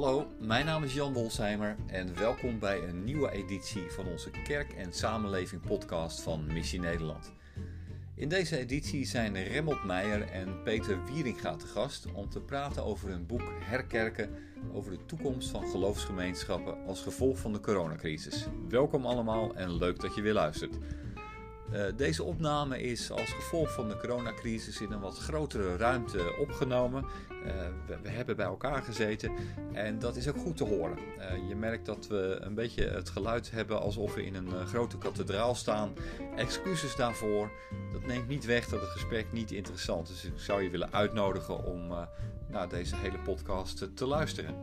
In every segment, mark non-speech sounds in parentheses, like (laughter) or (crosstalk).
Hallo, mijn naam is Jan Wolsheimer en welkom bij een nieuwe editie van onze Kerk en Samenleving podcast van Missie Nederland. In deze editie zijn Remmelt Meijer en Peter Wieringa te gast om te praten over hun boek Herkerken over de toekomst van geloofsgemeenschappen als gevolg van de coronacrisis. Welkom allemaal en leuk dat je weer luistert. Uh, deze opname is als gevolg van de coronacrisis in een wat grotere ruimte opgenomen. Uh, we, we, hebben bij elkaar gezeten en dat is ook goed te horen. Uh, je merkt dat we een beetje het geluid hebben alsof we in een grote kathedraal staan. Excuses daarvoor. Dat neemt niet weg dat het gesprek niet interessant is. Dus ik zou je willen uitnodigen om naar deze hele podcast te luisteren.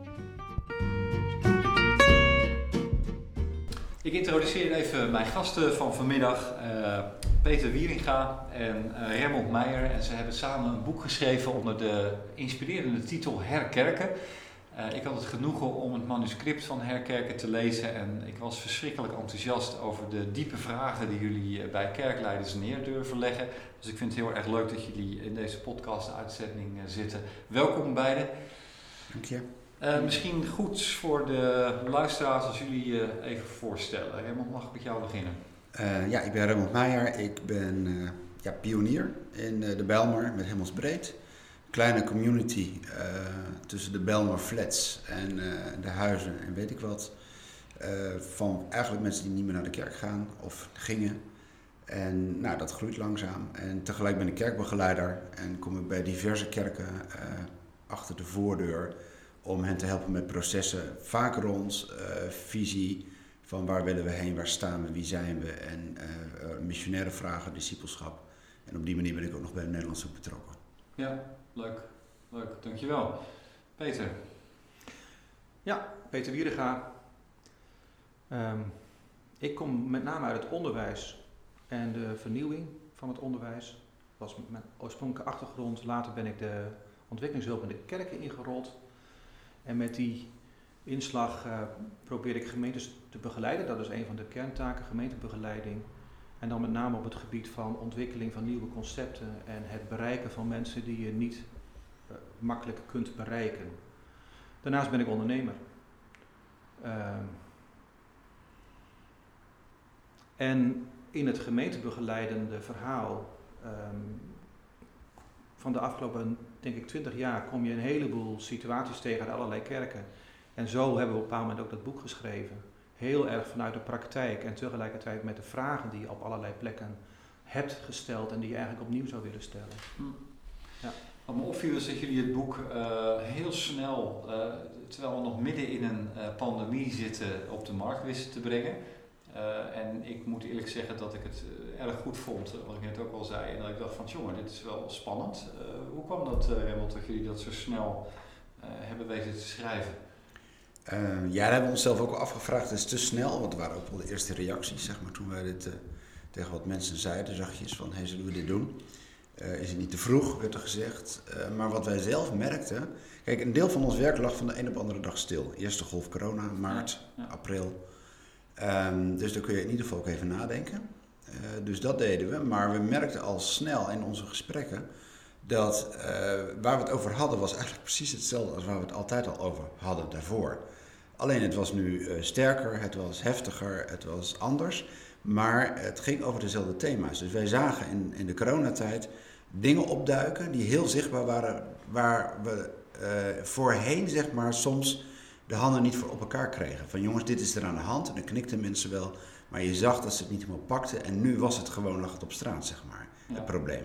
Ik introduceer even mijn gasten van vanmiddag, uh, Peter Wieringa en uh, Meijer. En ze hebben samen een boek geschreven onder de inspirerende titel Herkerken. Uh, ik had het genoegen om het manuscript van Herkerken te lezen en ik was verschrikkelijk enthousiast over de diepe vragen die jullie bij kerkleiders neer durven leggen. Dus ik vind het heel erg leuk dat jullie in deze podcast-uitzending zitten. Welkom beiden. Dank je. Uh, misschien goed voor de luisteraars als jullie je uh, even voorstellen. Raymond, mag ik met jou beginnen? Uh, ja, ik ben Raymond Meijer. Ik ben ja, pionier in de Belmer met Hemelsbreed. Kleine community tussen de Belmer flats en de huizen en weet ik wat. van eigenlijk mensen die niet meer naar de kerk gaan of gingen. En nou, dat groeit langzaam. En tegelijk ben ik kerkbegeleider en kom ik bij diverse kerken achter de voordeur om hen te helpen met processen, vaak rond uh, visie van waar willen we heen, waar staan we, wie zijn we en uh, missionaire vragen, discipelschap. En op die manier ben ik ook nog bij de Nederlandse Hoek betrokken. Ja, leuk. Leuk, dankjewel. Peter. Ja, Peter Wierega. Um, ik kom met name uit het onderwijs en de vernieuwing van het onderwijs. Dat was mijn oorspronkelijke achtergrond. Later ben ik de ontwikkelingshulp in de kerken ingerold. En met die inslag uh, probeer ik gemeentes te begeleiden. Dat is een van de kerntaken, gemeentebegeleiding. En dan met name op het gebied van ontwikkeling van nieuwe concepten en het bereiken van mensen die je niet uh, makkelijk kunt bereiken. Daarnaast ben ik ondernemer. Uh, en in het gemeentebegeleidende verhaal um, van de afgelopen, denk ik, twintig jaar kom je een heleboel situaties tegen uit allerlei kerken. En zo hebben we op een bepaald moment ook dat boek geschreven. Heel erg vanuit de praktijk en tegelijkertijd met de vragen die je op allerlei plekken hebt gesteld en die je eigenlijk opnieuw zou willen stellen. Hm. Ja. Wat me opviel is dat jullie het boek uh, heel snel, uh, terwijl we nog midden in een uh, pandemie zitten, op de markt wisten te brengen. Uh, en ik moet eerlijk zeggen dat ik het uh, erg goed vond, wat ik net ook al zei. En dat ik dacht van, jongen, dit is wel spannend. Uh, hoe kwam dat, Raymond, dat jullie dat zo snel hebben weten te schrijven? ja, daar hebben we onszelf ook afgevraagd. Het is te snel, want het waren ook wel de eerste reacties, zeg maar, toen wij dit tegen wat mensen zeiden, zachtjes van, hey, zullen we dit doen? is het niet te vroeg, werd er gezegd. maar wat wij zelf merkten, kijk, een deel van ons werk lag van de een op de andere dag stil. Eerste golf corona, maart, ja, ja. april. Um, dus daar kun je in ieder geval ook even nadenken. Uh, dus dat deden we, maar we merkten al snel in onze gesprekken dat uh, waar we het over hadden was eigenlijk precies hetzelfde als waar we het altijd al over hadden daarvoor. Alleen het was nu uh, sterker, het was heftiger, het was anders, maar het ging over dezelfde thema's. Dus wij zagen in, in de coronatijd dingen opduiken die heel zichtbaar waren, waar we voorheen zeg maar soms de handen niet voor op elkaar kregen. Van jongens, dit is er aan de hand. En dan knikten mensen wel. Maar je zag dat ze het niet helemaal pakten. En nu was het gewoon, lag het op straat, zeg maar, ja. het probleem.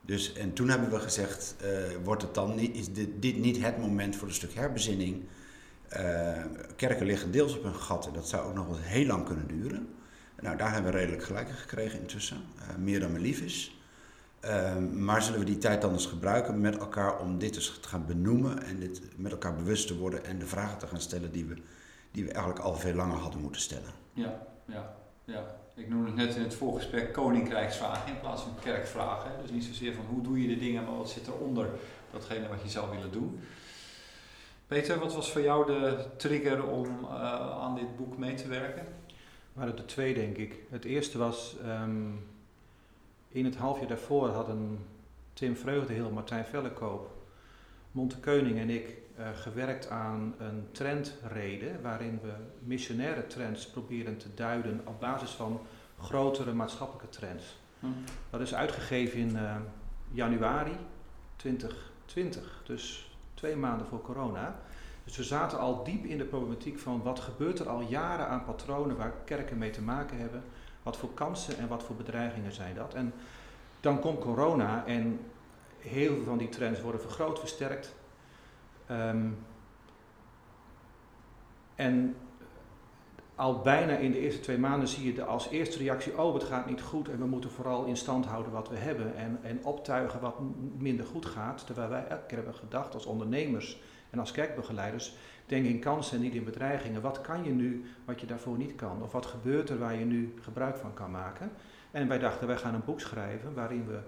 Dus, en toen hebben we gezegd, uh, wordt het dan niet, is dit, dit, niet het moment voor een stuk herbezinning? Uh, kerken liggen deels op hun gat en dat zou ook nog wel heel lang kunnen duren. Nou, daar hebben we redelijk gelijk in gekregen intussen. Uh, meer dan me lief is. Uh, maar zullen we die tijd dan eens gebruiken met elkaar om dit eens te gaan benoemen en dit met elkaar bewust te worden en de vragen te gaan stellen die we, die we eigenlijk al veel langer hadden moeten stellen? Ja, ja, ja. Ik noemde het net in het voorgesprek koninkrijksvragen in plaats van kerkvragen. Dus niet zozeer van hoe doe je de dingen, maar wat zit eronder datgene wat je zou willen doen. Peter, wat was voor jou de trigger om uh, aan dit boek mee te werken? Er waren er twee, denk ik. Het eerste was. Um in het halfjaar daarvoor hadden Tim Vreugdeheel Martijn Vellekoop Montekeuning en ik uh, gewerkt aan een trendreden waarin we missionaire trends proberen te duiden op basis van grotere maatschappelijke trends. Hm. Dat is uitgegeven in uh, januari 2020, dus twee maanden voor corona. Dus we zaten al diep in de problematiek van wat gebeurt er al jaren aan patronen waar kerken mee te maken hebben. Wat voor kansen en wat voor bedreigingen zijn dat. En dan komt corona en heel veel van die trends worden vergroot, versterkt. Um, en al bijna in de eerste twee maanden zie je de als eerste reactie, oh het gaat niet goed en we moeten vooral in stand houden wat we hebben en, en optuigen wat minder goed gaat. Terwijl wij elke keer hebben gedacht als ondernemers en als kerkbegeleiders, denk in kansen en niet in bedreigingen. Wat kan je nu wat je daarvoor niet kan? Of wat gebeurt er waar je nu gebruik van kan maken? En wij dachten, wij gaan een boek schrijven waarin we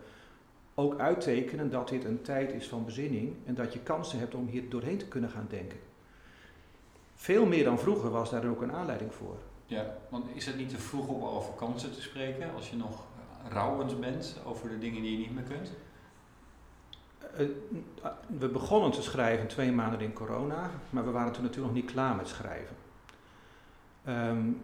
ook uittekenen dat dit een tijd is van bezinning en dat je kansen hebt om hier doorheen te kunnen gaan denken. Veel meer dan vroeger was daar ook een aanleiding voor. Ja, want is het niet te vroeg om over kansen te spreken als je nog rouwend bent over de dingen die je niet meer kunt? Eh, we begonnen te schrijven twee maanden in corona, maar we waren toen natuurlijk nog niet klaar met schrijven. Um,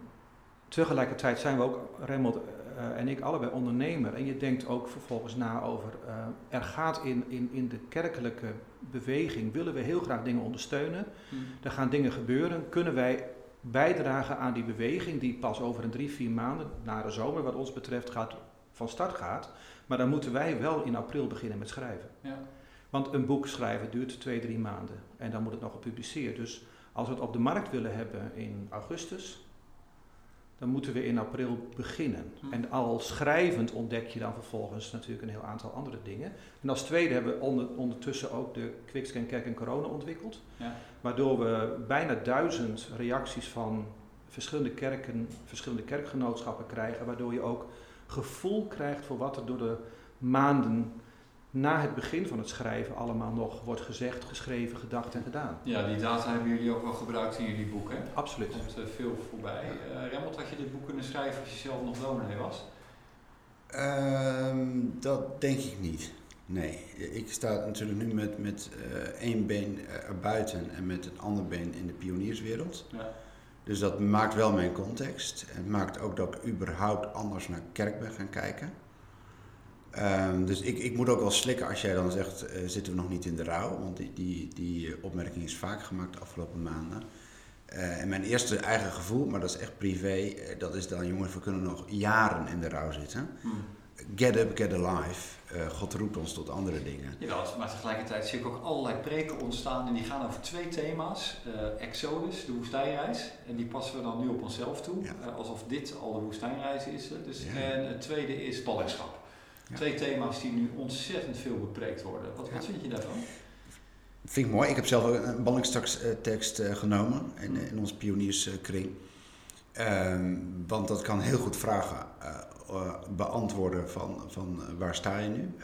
tegelijkertijd zijn we ook, Remmelt uh, en ik, allebei ondernemer. En je denkt ook vervolgens na over, uh, er gaat in, in, in de kerkelijke beweging, willen we heel graag dingen ondersteunen. Hmm. Er gaan dingen gebeuren. Kunnen wij bijdragen aan die beweging die pas over een drie, vier maanden, na de zomer wat ons betreft, gaat, van start gaat. Maar dan moeten wij wel in april beginnen met schrijven. Ja. Want een boek schrijven duurt twee, drie maanden. En dan moet het nog gepubliceerd. Dus als we het op de markt willen hebben in augustus, dan moeten we in april beginnen. Hm. En al schrijvend ontdek je dan vervolgens natuurlijk een heel aantal andere dingen. En als tweede hebben we onder, ondertussen ook de Quickscan Kerk en Corona ontwikkeld. Ja. Waardoor we bijna duizend reacties van verschillende kerken, verschillende kerkgenootschappen krijgen. Waardoor je ook gevoel krijgt voor wat er door de maanden na het begin van het schrijven allemaal nog wordt gezegd, geschreven, gedacht en gedaan. Ja, die data hebben jullie ook wel gebruikt in jullie boek, hè? Absoluut. Er komt uh, veel voorbij. Uh, Remmelt, had je dit boek kunnen schrijven als je zelf nog dominee was? Um, dat denk ik niet. Nee, ik sta natuurlijk nu met, met uh, één been erbuiten en met een ander been in de pionierswereld. Ja. Dus dat maakt wel mijn context. Het maakt ook dat ik überhaupt anders naar kerk ben gaan kijken. Um, dus ik, ik moet ook wel slikken als jij dan zegt, uh, zitten we nog niet in de rouw? Want die, die, die opmerking is vaak gemaakt de afgelopen maanden. Uh, en mijn eerste eigen gevoel, maar dat is echt privé, uh, dat is dan jongens, we kunnen nog jaren in de rouw zitten. Hmm. Get up, get alive. God roept ons tot andere dingen. Ja, maar tegelijkertijd zie ik ook allerlei preken ontstaan en die gaan over twee thema's. Exodus, de woestijnreis. En die passen we dan nu op onszelf toe, ja. alsof dit al de woestijnreis is. Dus, ja. En het tweede is ballingschap. Twee thema's die nu ontzettend veel bepreekt worden. Wat, wat vind je daarvan? Vind ik mooi. Ik heb zelf ook een ballingstekst genomen in, in onze pionierskring. Uh, want dat kan heel goed vragen uh, beantwoorden van, van waar sta je nu?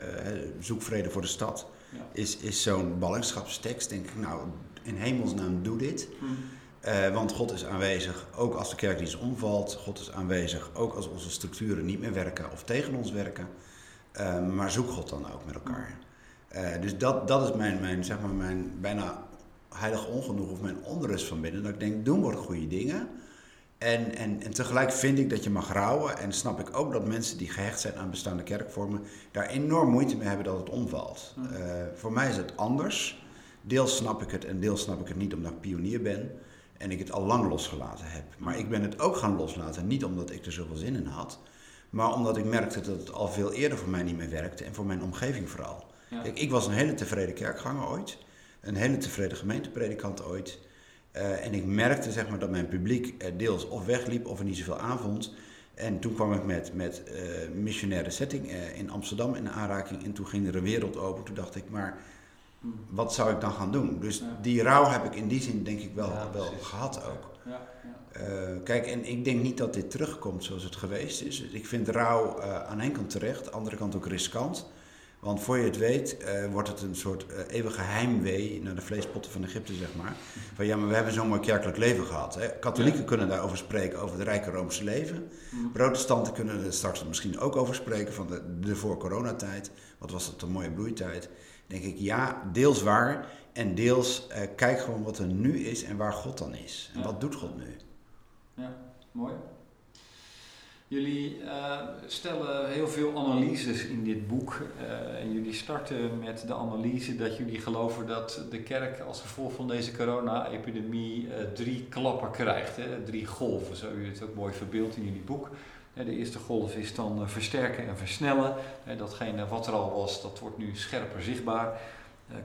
zoek vrede voor de stad. Ja. Is, is zo'n ballingschapstekst, denk ik, nou, in hemelsnaam doe dit. Hmm. want God is aanwezig, ook als de kerkdienst omvalt. God is aanwezig, ook als onze structuren niet meer werken of tegen ons werken. Maar zoek God dan ook met elkaar. Uh, dus dat, dat is mijn, mijn, zeg maar mijn bijna heilig ongenoeg of mijn onrust van binnen. Dat ik denk, doen we goede dingen. En, en, en tegelijk vind ik dat je mag rouwen. En snap ik ook dat mensen die gehecht zijn aan bestaande kerkvormen... daar enorm moeite mee hebben dat het omvalt. Uh, voor mij is het anders. Deels snap ik het en deels snap ik het niet omdat ik pionier ben. En ik het al lang losgelaten heb. Maar ik ben het ook gaan loslaten. Niet omdat ik er zoveel zin in had... Maar omdat ik merkte dat het al veel eerder voor mij niet meer werkte en voor mijn omgeving vooral. Ik, ik, was een hele tevreden kerkganger ooit, een hele tevreden gemeentepredikant ooit. Uh, en ik merkte zeg maar, dat mijn publiek er deels of wegliep of er niet zoveel aanvond. En toen kwam ik met, met uh, missionaire setting uh, in Amsterdam in aanraking en toen ging er een wereld open. Toen dacht ik, maar wat zou ik dan gaan doen? Dus die rouw heb ik in die zin denk ik wel, wel gehad ook. Ja. Uh, kijk, en ik denk niet dat dit terugkomt zoals het geweest is. Ik vind rouw uh, aan een kant terecht, aan de andere kant ook riskant. Want voor je het weet, eh, wordt het een soort uh, eeuwige heimwee naar de vleespotten van Egypte, zeg maar. Van ja, maar we hebben zo'n mooi kerkelijk leven gehad. Hè. Katholieken kunnen daarover spreken, over het rijke Roomse leven. Mm. Protestanten kunnen er straks misschien ook over spreken van de, de voor-coronatijd. Wat was dat een mooie bloeitijd. denk ik, ja, deels waar. En deels uh, kijk gewoon wat er nu is en waar God dan is. En wat doet God nu? Ja, mooi. Jullie uh, stellen heel veel analyses in dit boek. Uh, en jullie starten met de analyse dat jullie geloven dat de kerk als gevolg van deze corona-epidemie uh, drie klappen krijgt. Hè? Drie golven, zo u het ook mooi verbeeld in jullie boek. De eerste golf is dan versterken en versnellen. Datgene wat er al was, dat wordt nu scherper zichtbaar.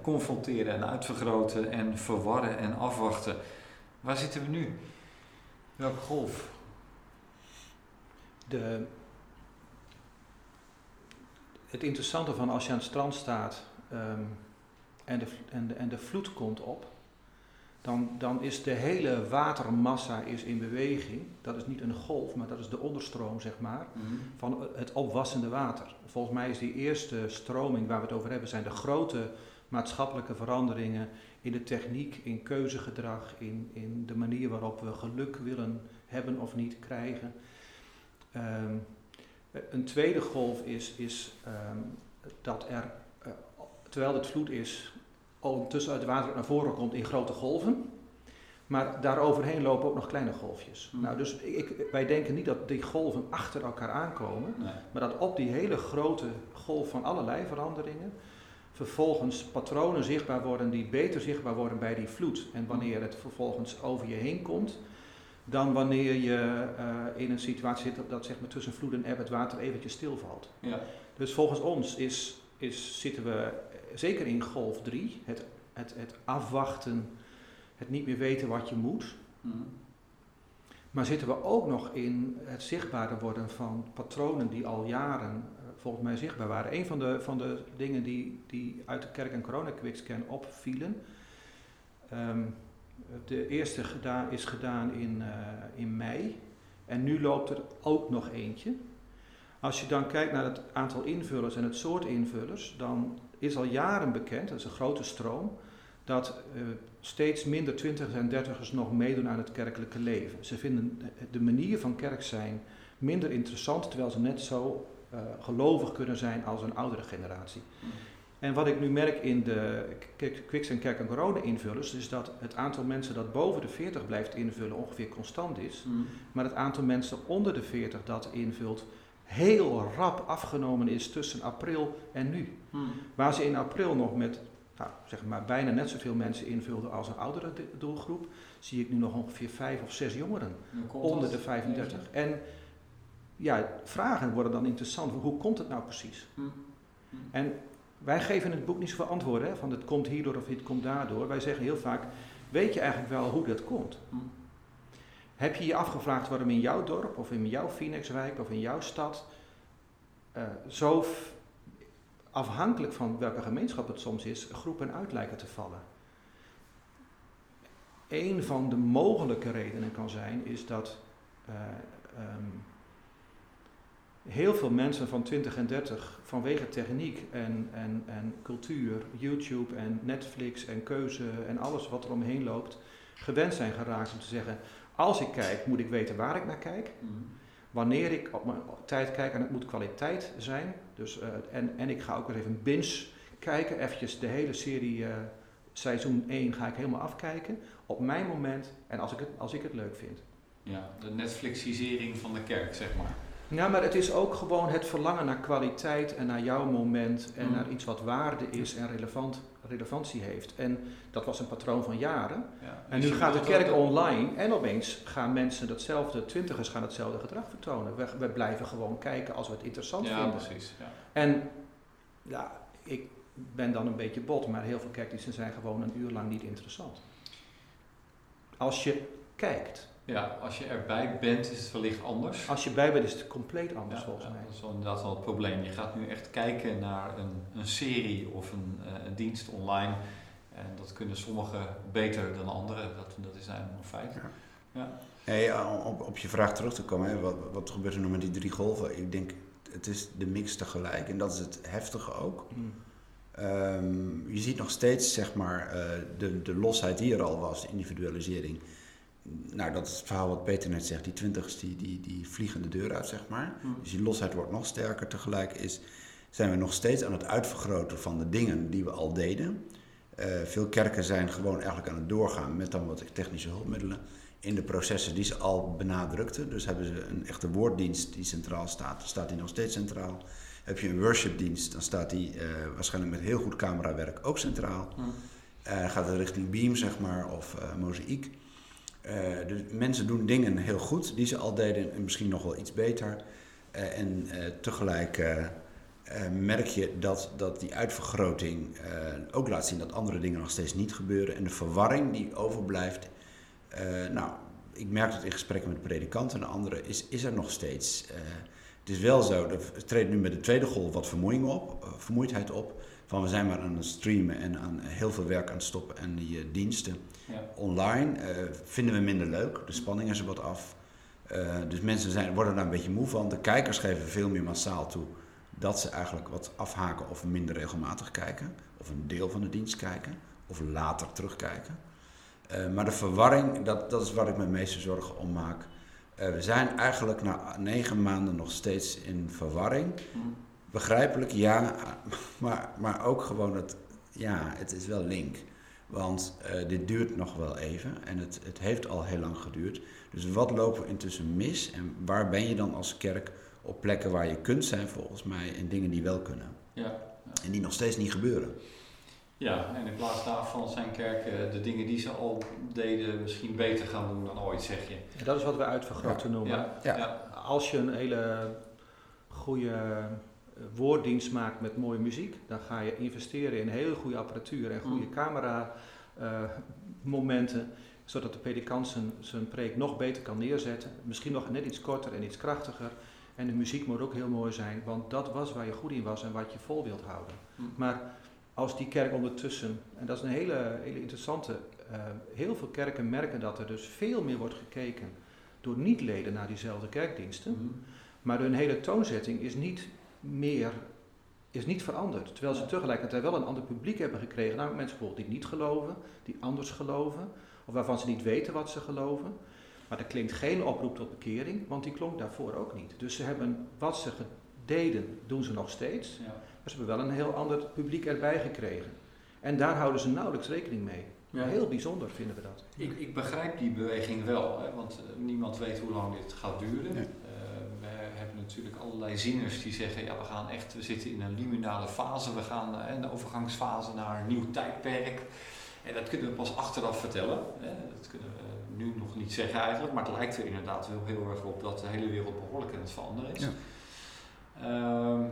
Confronteren en uitvergroten en verwarren en afwachten. Waar zitten we nu? Welke golf? De, het interessante van als je aan het strand staat um, en, de, en, de, en de vloed komt op, dan, dan is de hele watermassa is in beweging. Dat is niet een golf, maar dat is de onderstroom, zeg maar, mm van het opwassende water. Volgens mij is die eerste stroming waar we het over hebben, zijn de grote maatschappelijke veranderingen in de techniek, in keuzegedrag, in, in de manier waarop we geluk willen hebben of niet krijgen. Ehm, een tweede golf is, is ehm, dat er, uh, terwijl het vloed is, ondertussen uit het water naar voren komt in grote golven. Maar daaroverheen lopen ook nog kleine golfjes. Hmm. Nou, dus ik, wij denken niet dat die golven achter elkaar aankomen, maar dat op die hele grote golf van allerlei veranderingen vervolgens patronen zichtbaar worden die beter zichtbaar worden bij die vloed. En wanneer het vervolgens over je heen komt, dan wanneer je uh, in een situatie zit dat, dat zeg maar, tussen vloed en eb het water eventjes stilvalt. Ja. Dus volgens ons is, is, zitten we zeker in golf 3, het, het, het afwachten, het niet meer weten wat je moet. Mm. Maar zitten we ook nog in het zichtbaarder worden van patronen die al jaren uh, volgens mij zichtbaar waren. Een van de, van de dingen die, die uit de kerk- en corona-quickscan opvielen. Um, de eerste gedaan, is gedaan in, uh, in mei en nu loopt er ook nog eentje. Als je dan kijkt naar het aantal invullers en het soort invullers, dan is al jaren bekend, dat is een grote stroom, dat uh, steeds minder twintigers en dertigers nog meedoen aan het kerkelijke leven. Ze vinden de manier van kerk zijn minder interessant, terwijl ze net zo uh, gelovig kunnen zijn als een oudere generatie. En wat ik nu merk in de Quicks en Kerk en Corona invullers, is dat het aantal mensen dat boven de 40 blijft invullen ongeveer constant is. Mm. Maar het aantal mensen onder de 40 dat invult heel rap afgenomen is tussen april en nu. Mm. Waar ze in april nog met nou, zeg maar bijna net zoveel mensen invulden als een oudere doelgroep, zie ik nu nog ongeveer vijf of zes jongeren onder de 35. En ja, vragen worden dan interessant. Hoe komt het nou precies? Mm. En wij geven in het boek niet zoveel antwoorden, hè, van het komt hierdoor of het komt daardoor. Wij zeggen heel vaak, weet je eigenlijk wel hoe dat komt? Hm. Heb je je afgevraagd waarom in jouw dorp of in jouw Phoenixwijk of in jouw stad uh, zo afhankelijk van welke gemeenschap het soms is, groepen uit lijken te vallen? Een van de mogelijke redenen kan zijn, is dat uh, um, heel veel mensen van 20 en 30 vanwege techniek en, en, en cultuur, YouTube en Netflix en keuze en alles wat er omheen loopt, gewend zijn geraakt om te zeggen, als ik kijk moet ik weten waar ik naar kijk. Mhm. Wanneer ik op mijn tijd kijk en het moet kwaliteit zijn. Dus, uh, en, en ik ga ook weer even binge kijken, eventjes de hele serie uh, seizoen 1 ga ik helemaal afkijken. Op mijn moment en als ik het, als ik het leuk vind. Ja, de Netflixisering van de kerk, zeg maar. Ja, maar het is ook gewoon het verlangen naar kwaliteit en naar jouw moment en mm. naar iets wat waarde is en relevant, relevantie heeft. En dat was een patroon van jaren. Ja, en nu gaat de kerk online en opeens gaan mensen datzelfde, twintigers gaan hetzelfde gedrag vertonen. We, we blijven gewoon kijken als we het interessant ja, vinden. Precies, ja. En ja, ik ben dan een beetje bot, maar heel veel kerkdiensten zijn gewoon een uur lang niet interessant. Als je kijkt. Ja, als je erbij bent is het wellicht anders. Als je bij bent is het compleet anders volgens mij. Dat is wel inderdaad wel het probleem. Je gaat nu echt kijken naar een, een serie of een, uh, een dienst online. En dat kunnen sommigen beter dan anderen. Dat, dat is eigenlijk een feit. Ja. Ja. Hey, op, op je vraag terug te komen, hè, wat, wat gebeurt er nu met die drie golven? Ik denk, het is de mix tegelijk en dat is het heftige ook. Mm. Ehm, je ziet nog steeds, zeg maar, eh, de, de losheid die er al was, de individualisering. Nou, dat is het verhaal wat Peter net zegt, die twintigers die, die, die vliegen de deur uit, zeg maar. Mm. Dus die losheid wordt nog sterker. Tegelijk is, zijn we nog steeds aan het uitvergroten van de dingen die we al deden. Eh, veel kerken zijn gewoon eigenlijk aan het doorgaan met dan wat technische hulpmiddelen in de processen die ze al benadrukten. Dus hebben ze een echte woorddienst die centraal staat, staat die nog steeds centraal. Heb je een worshipdienst, dan staat die eh, waarschijnlijk met heel goed camerawerk ook centraal. Mm. Gaat het richting Beam, zeg maar, of Mozaïek. dus mensen doen dingen heel goed die ze al deden en misschien nog wel iets beter. en tegelijk merk je dat, dat die uitvergroting ook laat zien dat andere dingen nog steeds niet gebeuren. En de verwarring die overblijft, nou, ik merk dat in gesprekken met predikanten en anderen, is, is er nog steeds. Het is wel zo, er treedt nu met de tweede golf wat vermoeiing op, vermoeidheid op. Van we zijn maar aan het streamen en aan heel veel werk aan het stoppen en die diensten ja. online uh, vinden we minder leuk. De spanning is er wat af. dus mensen zijn, worden daar een beetje moe van. De kijkers geven veel meer massaal toe dat ze eigenlijk wat afhaken of minder regelmatig kijken. Of een deel van de dienst kijken. Of later terugkijken. maar de verwarring, dat, dat is waar ik me meeste zorgen om maak. Uh, we zijn eigenlijk na negen maanden nog steeds in verwarring. Mm. Begrijpelijk, ja, maar, maar ook gewoon het, ja, het is wel link. Want uh, dit duurt nog wel even en het, het heeft al heel lang geduurd. Dus wat lopen we intussen mis en waar ben je dan als kerk op plekken waar je kunt zijn volgens mij en dingen die wel kunnen? Ja, ja. En die nog steeds niet gebeuren. Ja, en in plaats daarvan zijn kerken de dingen die ze al deden misschien beter gaan doen dan ooit, zeg je. Ja, dat is wat we uitvergroten ja. noemen. Ja. Ja. Als je een hele goede eh, woorddienst maakt met mooie muziek, dan ga je investeren in hele goede apparatuur en goede mm. camera uh, momenten, zodat de predikant zijn, zijn preek nog beter kan neerzetten. Misschien nog net iets korter en iets krachtiger. En de muziek moet ook heel mooi zijn, want dat was waar je goed in was en wat je vol wilt houden. Mm. Maar als die kerk ondertussen, en dat is een hele, hele interessante, uh, heel veel kerken merken dat er dus veel meer wordt gekeken door niet-leden naar diezelfde kerkdiensten, mm maar hun hele toonzetting is niet meer, is niet veranderd. Terwijl ze tegelijkertijd wel een ander publiek hebben gekregen, namelijk mensen bijvoorbeeld die niet geloven, die anders geloven, of waarvan ze niet weten wat ze geloven. Maar er klinkt geen oproep tot bekering, want die klonk daarvoor ook niet. Dus ze hebben wat ze deden, doen ze nog steeds. Ja. Maar ze hebben wel een heel ander publiek erbij gekregen. En daar houden ze nauwelijks rekening mee. Ja. Heel bijzonder vinden we dat. Ik, ik begrijp die beweging wel, hè, want uh, niemand weet hoe lang dit gaat duren. Ja. Natuurlijk allerlei zieners die zeggen, ja we gaan echt, we zitten in een liminale fase, we gaan uh, een overgangsfase naar een nieuw tijdperk. En dat kunnen we pas achteraf vertellen. Hè. Dat kunnen we nu nog niet zeggen eigenlijk, maar het lijkt er inderdaad wel heel erg op dat de hele wereld behoorlijk aan het veranderen is. Ja. Ehm,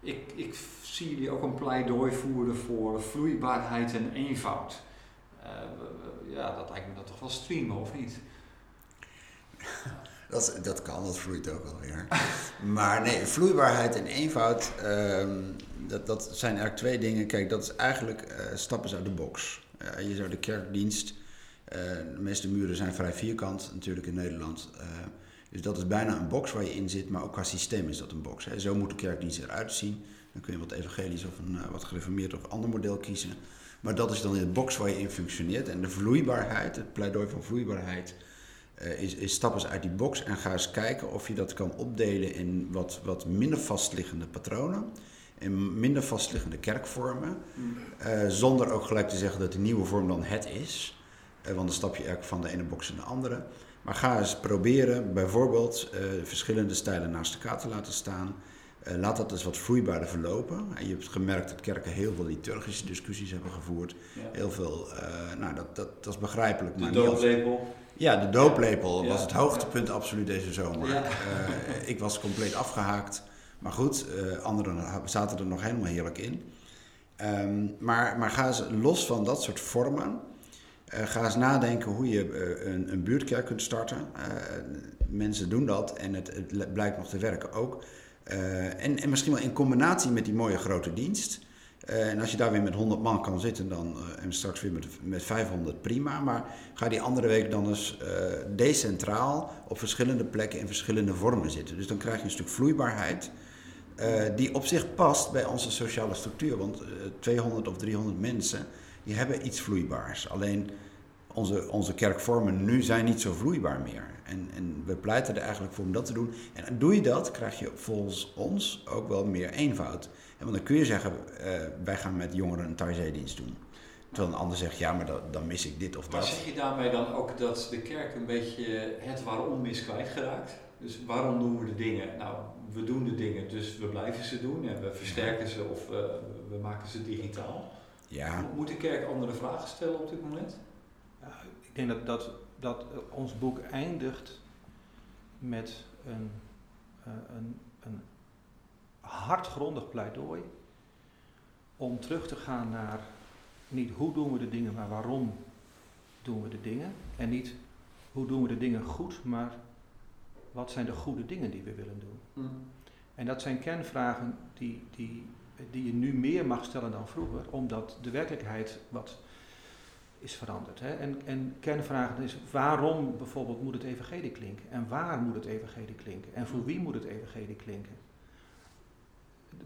ik, ik zie jullie ook een pleidooi voeren voor vloeibaarheid en eenvoud. Uh, ja, dat lijkt me dat toch wel streamen, of niet? (laughs) Dat, dat kan, dat vloeit ook alweer. maar nee, vloeibaarheid en eenvoud, um, dat, dat zijn eigenlijk twee dingen. Kijk, dat is eigenlijk uh, stappen uit de box. Uh, je zou de kerkdienst, de meeste muren zijn vrij vierkant natuurlijk in Nederland. Dus dat is bijna een box waar je in zit, maar ook qua systeem is dat een box. Hè. Zo moet de kerkdienst eruit zien. Dan kun je wat evangelisch of een wat gereformeerd of ander model kiezen. Maar dat is dan in de box waar je in functioneert. En de vloeibaarheid, het pleidooi van vloeibaarheid, uh, is, is stap eens uit die box en ga eens kijken of je dat kan opdelen in wat, wat minder vastliggende patronen. In minder vastliggende kerkvormen. Uh, zonder ook gelijk te zeggen dat de nieuwe vorm dan het is. want dan stap je eigenlijk van de ene box in de andere. Maar ga eens proberen bijvoorbeeld verschillende stijlen naast elkaar te laten staan. Laat dat eens wat vloeibaarder verlopen. En je hebt gemerkt dat kerken heel veel liturgische discussies hebben gevoerd. Ja. Heel veel, nou dat, dat, dat is begrijpelijk. De dooplepel. Ja, de dooplepel ja. was het hoogtepunt absoluut deze zomer. Ja. ik was compleet afgehaakt. Maar goed, anderen zaten er nog helemaal heerlijk in. Um, maar, maar ga eens los van dat soort vormen uh, ga eens nadenken hoe je een, een, buurtkerk kunt starten. Mensen doen dat en het, het, blijkt nog te werken ook. En, en, misschien wel in combinatie met die mooie grote dienst. Eh, en als je daar weer met 100 man kan zitten dan, en straks weer met, met 500, prima. Maar ga die andere week dan eens decentraal op verschillende plekken in verschillende vormen zitten. Dus dan krijg je een stuk vloeibaarheid. die op zich past bij onze sociale structuur. Want 200 of 300 mensen, die hebben iets vloeibaars. Alleen onze, onze kerkvormen nu zijn niet zo vloeibaar meer. En, en we pleiten er eigenlijk voor om dat te doen. En doe je dat, krijg je volgens ons ook wel meer eenvoud. Want dan kun je zeggen, uh, wij gaan met jongeren een Taizé-dienst doen. Terwijl een ander zegt, ja, maar dat, dan mis ik dit of dat. Maar zeg je daarmee dan ook dat de kerk een beetje het waarom is kwijtgeraakt? Dus waarom doen we de dingen? Nou, we doen de dingen, dus we blijven ze doen en we versterken ze of uh, we maken ze digitaal. Ja. Moet de kerk andere vragen stellen op dit moment? ik denk dat, dat, dat ons boek eindigt met een, uh, een, een hardgrondig pleidooi om terug te gaan naar niet hoe doen we de dingen, maar waarom doen we de dingen. En niet hoe doen we de dingen goed, maar wat zijn de goede dingen die we willen doen. Mm. En dat zijn kernvragen die, die, die je nu meer mag stellen dan vroeger, omdat de werkelijkheid wat is veranderd. Hè? En, en kernvragen is waarom bijvoorbeeld moet het evangelie klinken? En waar moet het evangelie klinken? En voor wie moet het evangelie klinken?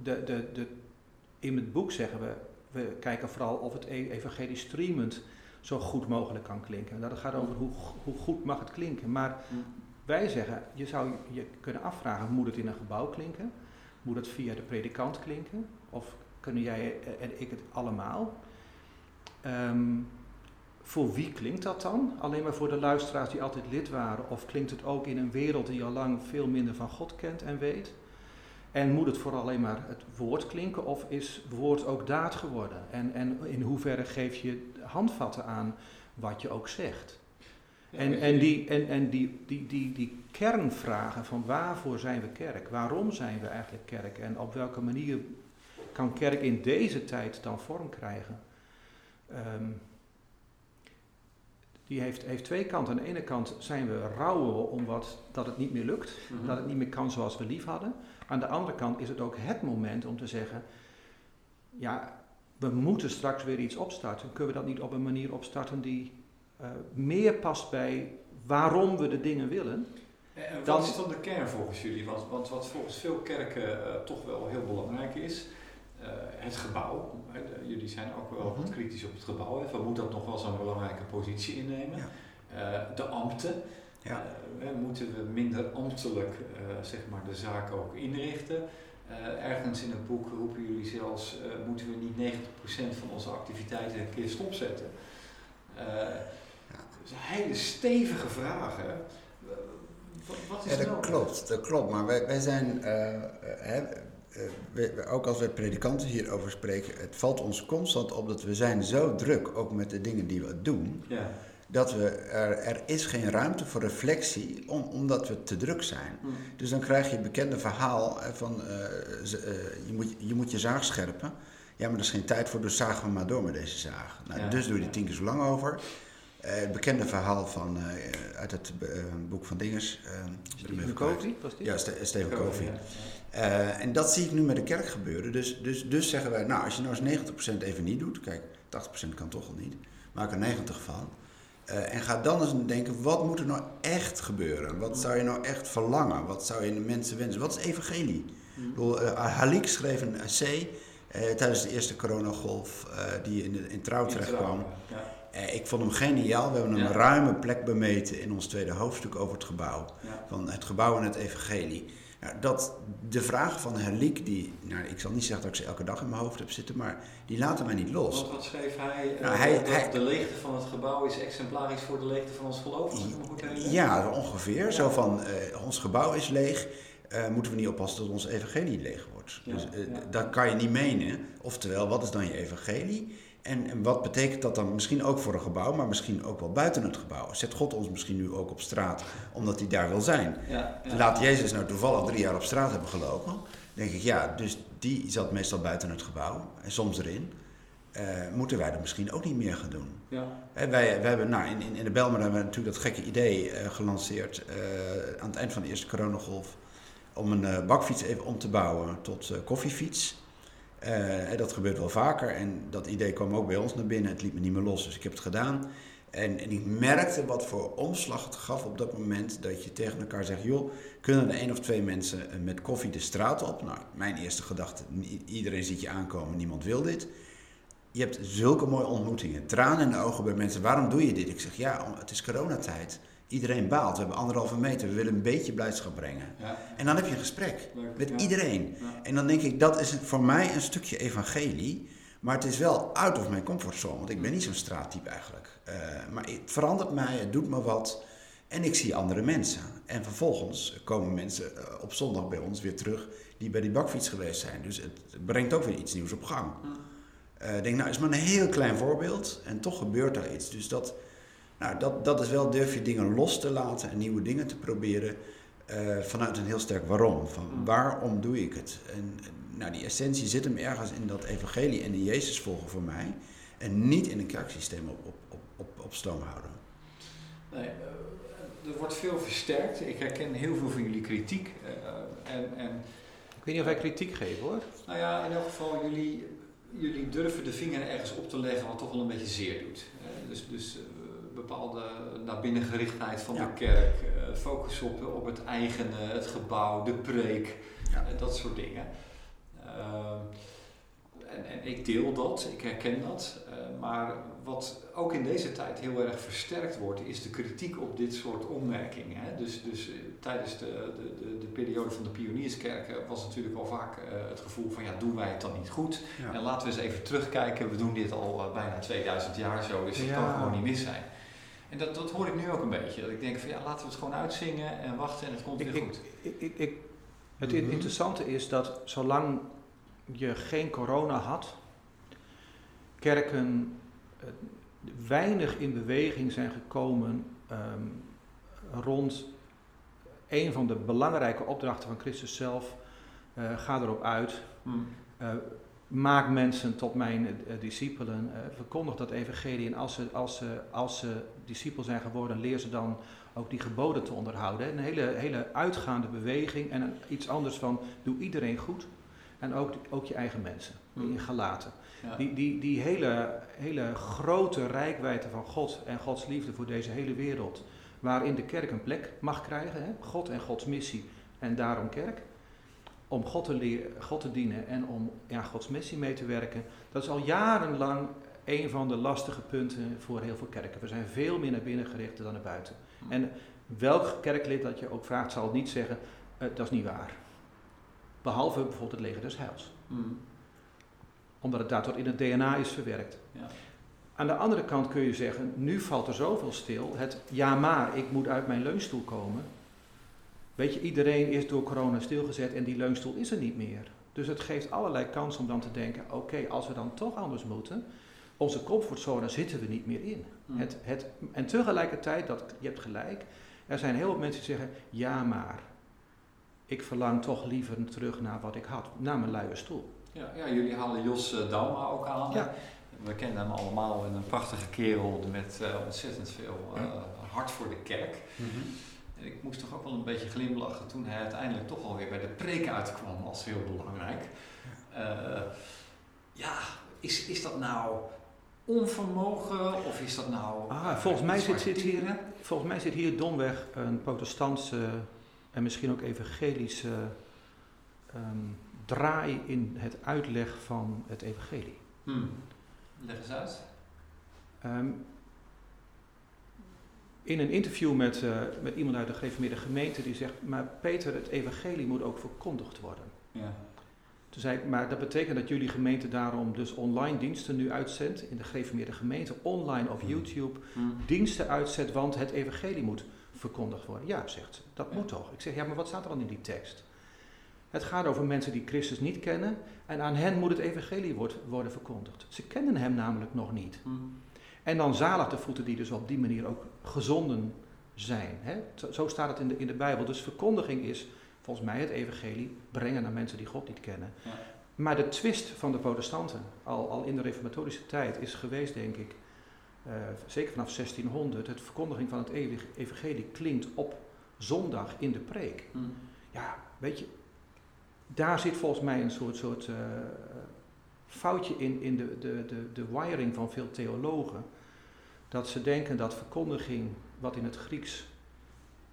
De, de, de, in het boek zeggen we, we kijken vooral of het e-, evangelie streamend zo goed mogelijk kan klinken. Dat gaat over hoe, hoe goed mag het klinken. Maar wij zeggen, je zou je kunnen afvragen, moet het in een gebouw klinken? Moet het via de predikant klinken? Of kunnen jij en ik het allemaal? Um, voor wie klinkt dat dan? Alleen maar voor de luisteraars die altijd lid waren? Of klinkt het ook in een wereld die al lang veel minder van God kent en weet? En moet het vooral alleen maar het woord klinken of is woord ook daad geworden? En, en in hoeverre geef je handvatten aan wat je ook zegt? en, en, die, en, en die, die, die, die kernvragen van waarvoor zijn we kerk? Waarom zijn we eigenlijk kerk? En op welke manier kan kerk in deze tijd dan vorm krijgen? Um, die heeft, heeft twee kanten. Aan de ene kant zijn we rouwen omdat dat het niet meer lukt, mhm. dat het niet meer kan zoals we lief hadden. Aan de andere kant is het ook het moment om te zeggen, ja, we moeten straks weer iets opstarten. Kunnen we dat niet op een manier opstarten die uh, meer past bij waarom we de dingen willen? En wat is dan de kern volgens jullie? Want, want wat volgens veel kerken uh, toch wel heel belangrijk is, uh, het gebouw. Jullie zijn ook wel wat mhm. kritisch op het gebouw. Van moet dat nog wel zo'n belangrijke positie innemen? Ja. Uh, de ambten. Ja. Uh, moeten we minder ambtelijk zeg maar de zaak ook inrichten? ergens in het boek roepen jullie zelfs, moeten we niet 90% van onze activiteiten een keer stopzetten? Zijn hele stevige vragen. Wat is ja, dat nou? klopt, dat klopt. Maar wij, wij zijn, uh, ook als wij predikanten hierover spreken, het valt ons constant op dat we zijn zo druk, ook met de dingen die we doen, ja. Dat we er, er is geen ruimte voor reflectie om, omdat we te druk zijn. Mm. Dus dan krijg je het bekende verhaal van uh, je, moet, je moet je zaag scherpen. Ja, maar er is geen tijd voor, dus zagen we maar door met deze zaag. Nou, Dus doe je die tien keer zo lang over. Uh, het bekende verhaal van, uh, uit het uh, boek van Dinges. Steven Covey, was dit? Ja, Steven Covey. Uh, en dat zie ik nu met de kerk gebeuren. Dus, dus, dus zeggen wij, nou, als je nou eens 90% even niet doet, kijk, 80% kan toch al niet, maak er 90 van. Uh, en ga dan eens denken, wat moet er nou echt gebeuren? Wat zou je nou echt verlangen? Wat zou je de mensen wensen? Wat is evangelie? Mm. Bedoel, uh, Halik schreef een essay tijdens de eerste coronagolf die in, de, in trouw terecht kwam. Ja. ik vond hem geniaal. We hebben een ruime plek bemeten in ons tweede hoofdstuk over het gebouw. Ja. Van het gebouw en het evangelie. Nou, dat de vragen van Herliek, die, nou, ik zal niet zeggen dat ik ze elke dag in mijn hoofd heb zitten, maar die laten mij niet los. Wat, wat schreef hij? Nou, hij, dat hij de leegte van het gebouw is exemplarisch voor de leegte van ons geloof? Ja, ongeveer. Zo van, uh, ons gebouw is leeg, uh, moeten we niet oppassen dat ons evangelie leeg wordt. Ja, dus uh, ja. dat kan je niet menen. Oftewel, wat is dan je evangelie? En, en, wat betekent dat dan misschien ook voor een gebouw, maar misschien ook wel buiten het gebouw? Zet God ons misschien nu ook op straat omdat hij daar wil zijn? Ja, ja. Laat Jezus nou toevallig drie jaar op straat hebben gelopen. Denk ik, ja, dus die zat meestal buiten het gebouw en soms erin. Uh, moeten wij dat misschien ook niet meer gaan doen? Ja. wij, wij hebben, nou, in, in de Belmer hebben we natuurlijk dat gekke idee uh, gelanceerd uh, aan het eind van de eerste coronagolf. Om een bakfiets even om te bouwen tot koffiefiets. Uh, dat gebeurt wel vaker en dat idee kwam ook bij ons naar binnen. Het liet me niet meer los, dus ik heb het gedaan. En, en ik merkte wat voor omslag het gaf op dat moment dat je tegen elkaar zegt: joh, kunnen er één of twee mensen eh, met koffie de straat op? Nou, mijn eerste gedachte: iedereen ziet je aankomen, niemand wil dit. Je hebt zulke mooie ontmoetingen, tranen in de ogen bij mensen. Waarom doe je dit? Ik zeg: ja, het is coronatijd. Iedereen baalt. We hebben anderhalve meter. We willen een beetje blijdschap brengen. Ja. En dan heb je een gesprek met iedereen. En dan denk ik, dat is voor mij een stukje evangelie. Maar het is wel out of mijn comfortzone. Want ik ben niet zo'n straattype eigenlijk. Uh, maar het verandert mij, het doet me wat. En ik zie andere mensen. En vervolgens komen mensen uh, op zondag bij ons weer terug die bij die bakfiets geweest zijn. Dus het brengt ook weer iets nieuws op gang. Uh, ik denk, nou, is maar een heel klein voorbeeld. En toch gebeurt er iets. Dus dat, nou, dat, dat is wel durf je dingen los te laten en nieuwe dingen te proberen. vanuit een heel sterk waarom. Van waarom doe ik het? En, nou, die essentie zit hem ergens in dat evangelie en de Jezus volgen voor mij. En niet in een kerksysteem op, op, op, op, op stoom houden. Nee, eh, er wordt veel versterkt. Ik herken heel veel van jullie kritiek. Uh, en, en, ik weet niet of wij kritiek geven hoor. Nou ja, in elk geval, jullie, jullie durven de vinger ergens op te leggen wat toch wel een beetje zeer doet. dus dus uh, bepaalde naar binnen gerichtheid van de kerk, focus op, op het eigene, het gebouw, de preek, ja. dat soort dingen. Ehm, en, en, ik deel dat, ik herken dat. Eh, maar wat ook in deze tijd heel erg versterkt wordt, is de kritiek op dit soort opmerkingen. Hè? Dus, dus eh, tijdens de, de, de, periode van de pionierskerken was natuurlijk al vaak uh, het gevoel van ja, doen wij het dan niet goed? En laten we eens even terugkijken, we doen dit al bijna 2000 jaar zo, dus het kan gewoon niet mis zijn. En dat, dat hoor ik nu ook een beetje. Dat ik denk van ja, laten we het gewoon uitzingen en wachten en het komt weer goed. Ik, ik, ik, het mhm. interessante is dat zolang je geen corona had, kerken uh, weinig in beweging zijn gekomen um, rond een van de belangrijke opdrachten van Christus zelf. Uh, ga erop uit. Hmm. Uh, maak mensen tot mijn discipelen. verkondig dat evangelie. En als ze, als, ze, als ze discipel zijn geworden, leer ze dan ook die geboden te onderhouden. Een hele, hele uitgaande beweging en iets anders van doe iedereen goed. En ook, ook je eigen mensen, die mm. in gelaten. Die, die, die hele, hele grote rijkwijde van God en Gods liefde voor deze hele wereld, waarin de kerk een plek mag krijgen, hè? God en Gods missie en daarom kerk, om God te, leren, God te dienen en om ja, Gods missie mee te werken, dat is al jarenlang een van de lastige punten voor heel veel kerken. We zijn veel meer naar binnen gericht dan naar buiten. Mm. En welk kerklid dat je ook vraagt, zal niet zeggen, uh, dat is niet waar. Behalve bijvoorbeeld het leger des heils. Mm. Omdat het daardoor in het DNA is verwerkt. Ja. Aan de andere kant kun je zeggen, nu valt er zoveel stil. Het ja maar, ik moet uit mijn leunstoel komen. Weet je, iedereen is door corona stilgezet en die leunstoel is er niet meer. Dus het geeft allerlei kansen om dan te denken, oké, als we dan toch anders moeten, onze comfortzone zitten we niet meer in. Mm. Het, het, en tegelijkertijd, dat, je hebt gelijk, er zijn heel veel mensen die zeggen, ja maar, ik verlang toch liever terug naar wat ik had, naar mijn luie stoel. Ja, ja jullie halen Jos uh, Dauma ook aan. Ja. We kennen hem allemaal een prachtige kerel met uh, ontzettend veel uh, hart voor de kerk. Mm -hmm. Ik moest toch ook wel een beetje glimlachen toen hij uiteindelijk toch alweer bij de preek uitkwam als heel belangrijk. ja, is, is dat nou onvermogen of is dat nou. Ah, volgens, mij zit, zit hier, volgens mij zit hier domweg een protestantse en misschien ook evangelische um, draai in het uitleg van het evangelie. Hmm. Leg eens uit. Um, in een interview met, uh, met iemand uit de gereformeerde gemeente die zegt, maar Peter, het evangelie moet ook verkondigd worden. Ja. Toen zei ik, maar dat betekent dat jullie gemeente daarom dus online diensten nu uitzendt, in de gereformeerde gemeente, online of hmm. YouTube, hmm. diensten uitzet, want het evangelie moet verkondigd worden. Ja, zegt ze, dat moet toch. Ik zeg, ja, maar wat staat er dan in die tekst? Het gaat over mensen die Christus niet kennen en aan hen moet het evangelie worden verkondigd. Ze kennen hem namelijk nog niet. Mhm. En dan zalig de voeten die dus op die manier ook gezonden zijn. Hè? Zo, staat het in de, in de Bijbel. Dus verkondiging is volgens mij het evangelie brengen naar mensen die God niet kennen. Ja. Maar de twist van de protestanten, al, al in de reformatorische tijd, is geweest, denk ik, uh, zeker vanaf 1600, het verkondiging van het evangelie klinkt op zondag in de preek. Mm. Ja, weet je, daar zit volgens mij een soort, soort uh, foutje in, in de, de, de, de wiring van veel theologen. Dat ze denken dat verkondiging, wat in het Grieks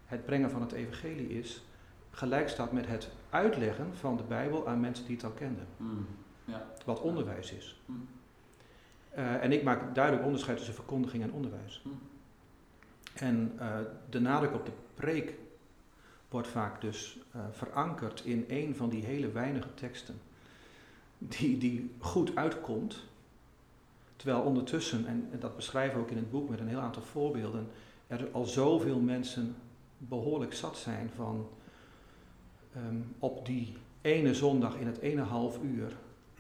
het brengen van het evangelie is, gelijk staat met het uitleggen van de Bijbel aan mensen die het al kenden. Mm. Ja. Wat onderwijs is. Mm. Eh, en ik maak duidelijk onderscheid tussen verkondiging en onderwijs. Mm. En eh, de nadruk op de preek wordt vaak dus eh, verankerd in een van die hele weinige teksten die, die goed uitkomt. Terwijl ondertussen, en en dat beschrijven we ook in het boek met een heel aantal voorbeelden, er al zoveel mensen behoorlijk zat zijn van ehm, op die ene zondag in het ene half uur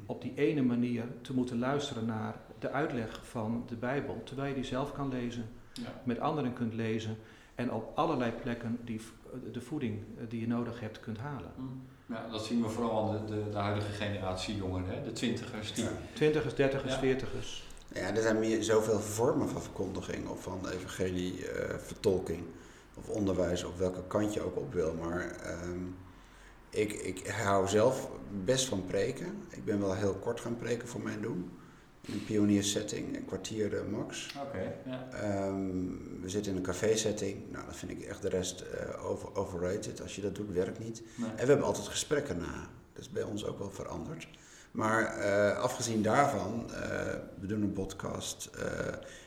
op die ene manier te moeten luisteren naar de uitleg van de Bijbel, terwijl je die zelf kan lezen, Ja. met anderen kunt lezen en op allerlei plekken die, v- de voeding eh, die je nodig hebt kunt halen. Mm. Ja, dat zien we vooral aan de, de, de huidige generatie jongeren, hè? de twintigers. Die, Ja. Twintigers, dertigers, veertigers. Ja, er zijn meer, zoveel vormen van verkondiging of van evangelie, eh, vertolking of onderwijs, op welke kant je ook op wil. Maar ehm, ik, ik hou zelf best van preken. Ik ben wel heel kort gaan preken voor mijn doen. In een pioniersetting, een kwartier eh, max. Oké. Ehm, we zitten in een café-setting. Nou, dan vind ik echt de rest eh, over, overrated. Als je dat doet, werkt niet. Nee. En we hebben altijd gesprekken na. Dat is bij ons ook wel veranderd. Maar eh, afgezien daarvan, eh, we doen een podcast. eh,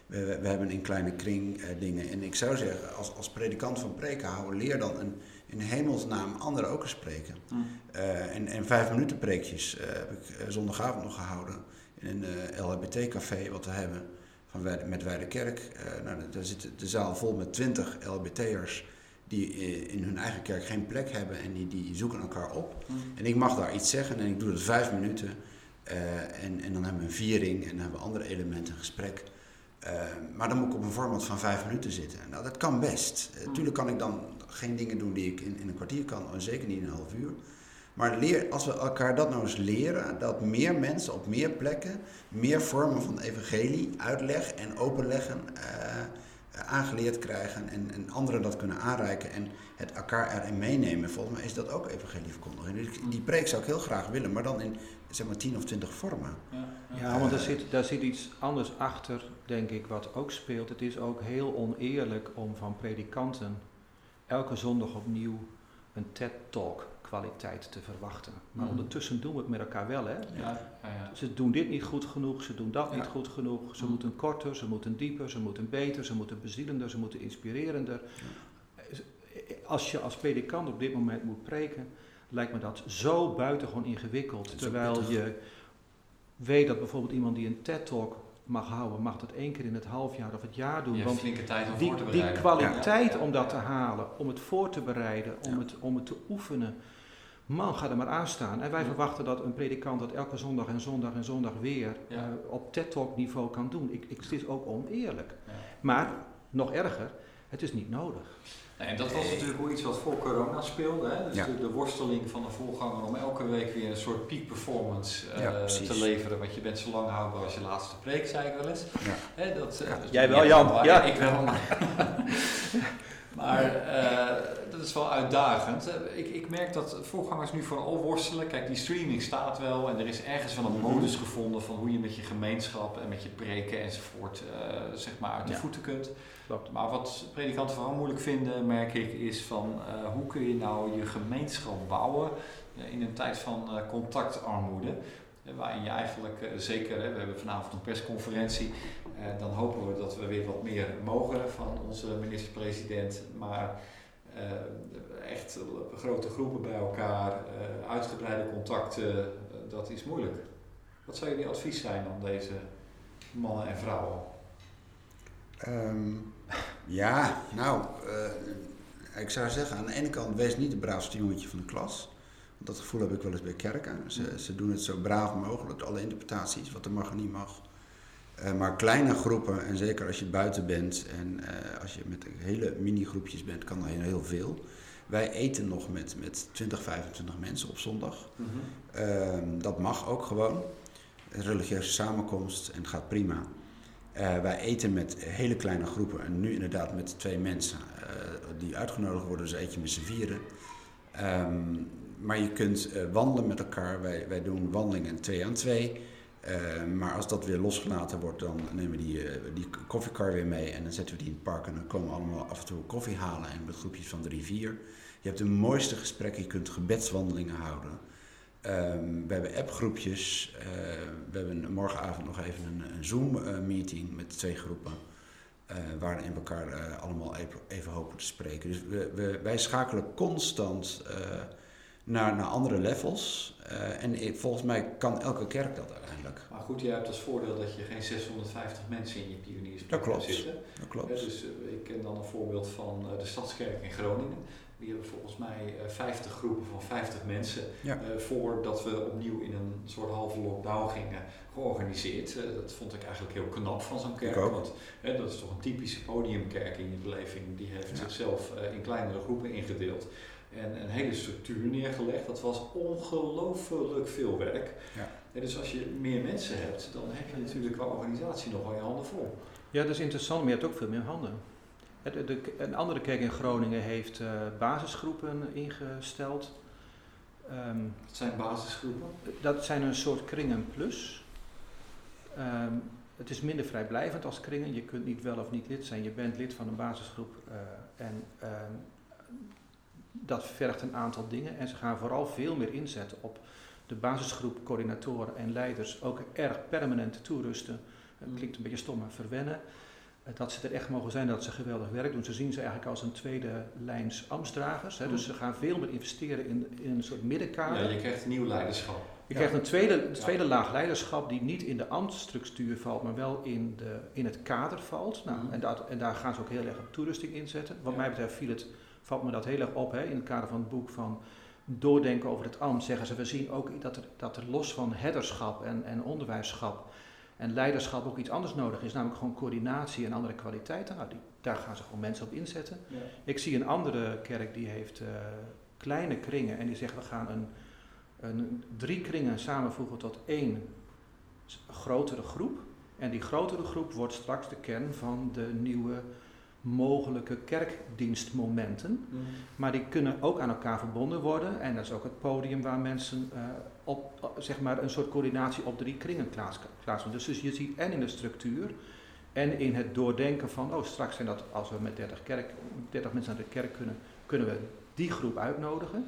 we, we, hebben in kleine kring dingen. En ik zou zeggen, als, als predikant van preken houden, leer dan een, in hemelsnaam anderen ook eens spreken. Mm. Eh, en, en vijf minuten preekjes heb ik zondagavond nog gehouden. In een LHBT-café wat we hebben van Weide, met Weidekerk. Nou, daar zit de zaal vol met twintig LHBT'ers die eh, in hun eigen kerk geen plek hebben en die, die zoeken elkaar op. Mm. En ik mag daar iets zeggen en ik doe dat vijf minuten. Eh, en, en dan hebben we een viering en dan hebben we andere elementen, een gesprek. Eh, maar dan moet ik op een format van vijf minuten zitten. Nou, dat kan best. Uh, tuurlijk kan ik dan geen dingen doen die ik in, in een kwartier kan, en zeker niet in een half uur. Maar leer, als we elkaar dat nou eens leren, dat meer mensen op meer plekken meer vormen van evangelie, uitleg en openleggen aangeleerd krijgen en, en anderen dat kunnen aanreiken en het elkaar erin meenemen. Volgens mij is dat ook evangelieverkondiging. Dus die preek zou ik heel graag willen, maar dan in zeg maar 10 of 20 vormen. Ja, Ja, want daar zit, daar zit iets anders achter, denk ik, wat ook speelt. Het is ook heel oneerlijk om van predikanten elke zondag opnieuw een TED-talk kwaliteit te verwachten. Maar Mhm. ondertussen doen we het met elkaar wel, hè? Ja, ja, ja. Ze doen dit niet goed genoeg, ze doen dat niet goed genoeg. Ze Mhm. moeten korter, ze moeten dieper, ze moeten beter, ze moeten bezielender, ze moeten inspirerender. Als je als predikant op dit moment moet preken, lijkt me dat zo buitengewoon ingewikkeld. Terwijl je weet dat bijvoorbeeld iemand die een TED-talk mag houden, mag dat één keer in het half jaar of het jaar doen. Je Want flinke tijd om die, voor te die bereiden. kwaliteit Ja, ja, om dat te halen, om het voor te bereiden, om, Ja. het, om het te oefenen. Man, ga er maar aan staan. En wij Ja. verwachten dat een predikant dat elke zondag en zondag en zondag weer Ja. eh, op TED-talk niveau kan doen. Ik, ik, het is ook oneerlijk. Ja. Maar, nog erger, het is niet nodig. Nee, en dat was natuurlijk ook iets wat voor corona speelde. Hè? Dus Ja. de, de worsteling van de voorganger om elke week weer een soort peak performance eh, Ja, te leveren. Want je bent zo lang houdbaar als je laatste preek, zei ik wel eens. Ja. Hè, dat, eh, Ja. dat- Jij wel, Jan. Ja. Ik wel, maar... (laughs) maar eh, dat is wel uitdagend. Eh, Ik, ik merk dat voorgangers nu vooral worstelen. Kijk, die streaming staat wel en er is ergens wel een Mhm. modus gevonden van hoe je met je gemeenschap en met je preken enzovoort eh, zeg maar uit de Ja. voeten kunt. Klopt. Maar wat predikanten vooral moeilijk vinden, merk ik, is van hoe kun je nou je gemeenschap bouwen in een tijd van contactarmoede. Waarin je eigenlijk, zeker, we hebben vanavond een persconferentie, eh, dan hopen we dat we weer wat meer mogen van onze minister-president. Maar eh, echt grote groepen bij elkaar, eh, uitgebreide contacten, eh, dat is moeilijk. Wat zou jullie advies zijn aan deze mannen en vrouwen? Ehm, ja, nou, ik zou zeggen, aan de ene kant, wees niet de braafste jongetje van de klas. Want dat gevoel heb ik wel eens bij kerken. Ze, ze doen het zo braaf mogelijk, alle interpretaties, wat er mag en niet mag. Eh, maar kleine groepen, en zeker als je buiten bent en eh, als je met hele mini-groepjes bent, kan dat heel veel. Wij eten nog met, met 20, 25 mensen op zondag. Ehm, dat mag ook gewoon. Een religieuze samenkomst en het gaat prima. Eh, wij eten met hele kleine groepen en nu inderdaad met twee mensen die uitgenodigd worden, dus eet je met z'n vieren. Ehm, maar je kunt wandelen met elkaar. Wij, wij doen wandelingen twee aan twee. Eh, maar als dat weer losgelaten wordt, dan nemen we die, uh, die koffiekar weer mee en dan zetten we die in het park en dan komen we allemaal af en toe koffie halen en met groepjes van drie, vier. Je hebt de mooiste gesprekken, je kunt gebedswandelingen houden. Um, we hebben appgroepjes, uh, we hebben morgenavond nog even een, een Zoom-meeting met twee groepen. waarin we elkaar allemaal even, even, hopen te spreken. Dus we, we, wij schakelen constant naar, naar andere levels. en volgens mij kan elke kerk dat goed, jij hebt als voordeel dat je geen 650 mensen in je pioniersplek hebt zitten. Dat klopt. dus uh, ik ken dan een voorbeeld van uh, de Stadskerk in Groningen. Die hebben volgens mij uh, eh, 50 groepen van 50 mensen ja. voordat we opnieuw in een soort halve lockdown gingen georganiseerd. dat vond ik eigenlijk heel knap van zo'n kerk. Want dat is toch een typische podiumkerk in je beleving. Die heeft zichzelf in kleinere groepen ingedeeld en een hele structuur neergelegd. Dat was ongelooflijk veel werk. Ja. En dus als je meer mensen hebt, dan heb je natuurlijk qua organisatie nog wel je handen vol. Ja, dat is interessant, maar je hebt ook veel meer handen. De, de, een andere kerk in Groningen heeft uh, basisgroepen ingesteld. Um, Wat zijn basisgroepen? Dat zijn een soort kringen plus. Um, het is minder vrijblijvend als kringen. Je kunt niet wel of niet lid zijn. Je bent lid van een basisgroep. Uh, en um, dat vergt een aantal dingen. En ze gaan vooral veel meer inzetten op de basisgroep coördinatoren en leiders ook erg permanent toerusten. Het klinkt een beetje stom, maar verwennen. Eh, dat ze er echt mogen zijn, dat ze geweldig werk doen. Ze zien ze eigenlijk als een tweede lijns ambtsdragers. Hè. Dus ze gaan veel meer investeren in, in een soort middenkader. Ja, je krijgt een nieuw leiderschap. Je krijgt een tweede, tweede laag leiderschap die niet in de ambtsstructuur valt, maar wel in, de, in het kader valt. Nou, mhm. en, dat, en daar gaan ze ook heel erg op toerusting inzetten. Wat mij betreft viel het, valt me dat heel erg op hè, in het kader van het boek van doordenken over het ambt, zeggen ze, we zien ook dat er, dat er los van herderschap en, en onderwijsschap en leiderschap ook iets anders nodig is, namelijk gewoon coördinatie en andere kwaliteiten. Nou, die, daar gaan ze gewoon mensen op inzetten. Ja. Ik zie een andere kerk die heeft uh, kleine kringen en die zegt we gaan een, een, drie kringen samenvoegen tot één grotere groep. En die grotere groep wordt straks de kern van de nieuwe mogelijke kerkdienstmomenten. Mm. Maar die kunnen ook aan elkaar verbonden worden. En dat is ook het podium waar mensen uh, op, zeg maar een soort coördinatie op drie kringen plaatsvinden. Dus, dus je ziet en in de structuur en in het doordenken van, oh straks zijn dat, als we met 30, kerk, 30 mensen naar de kerk kunnen, kunnen we die groep uitnodigen.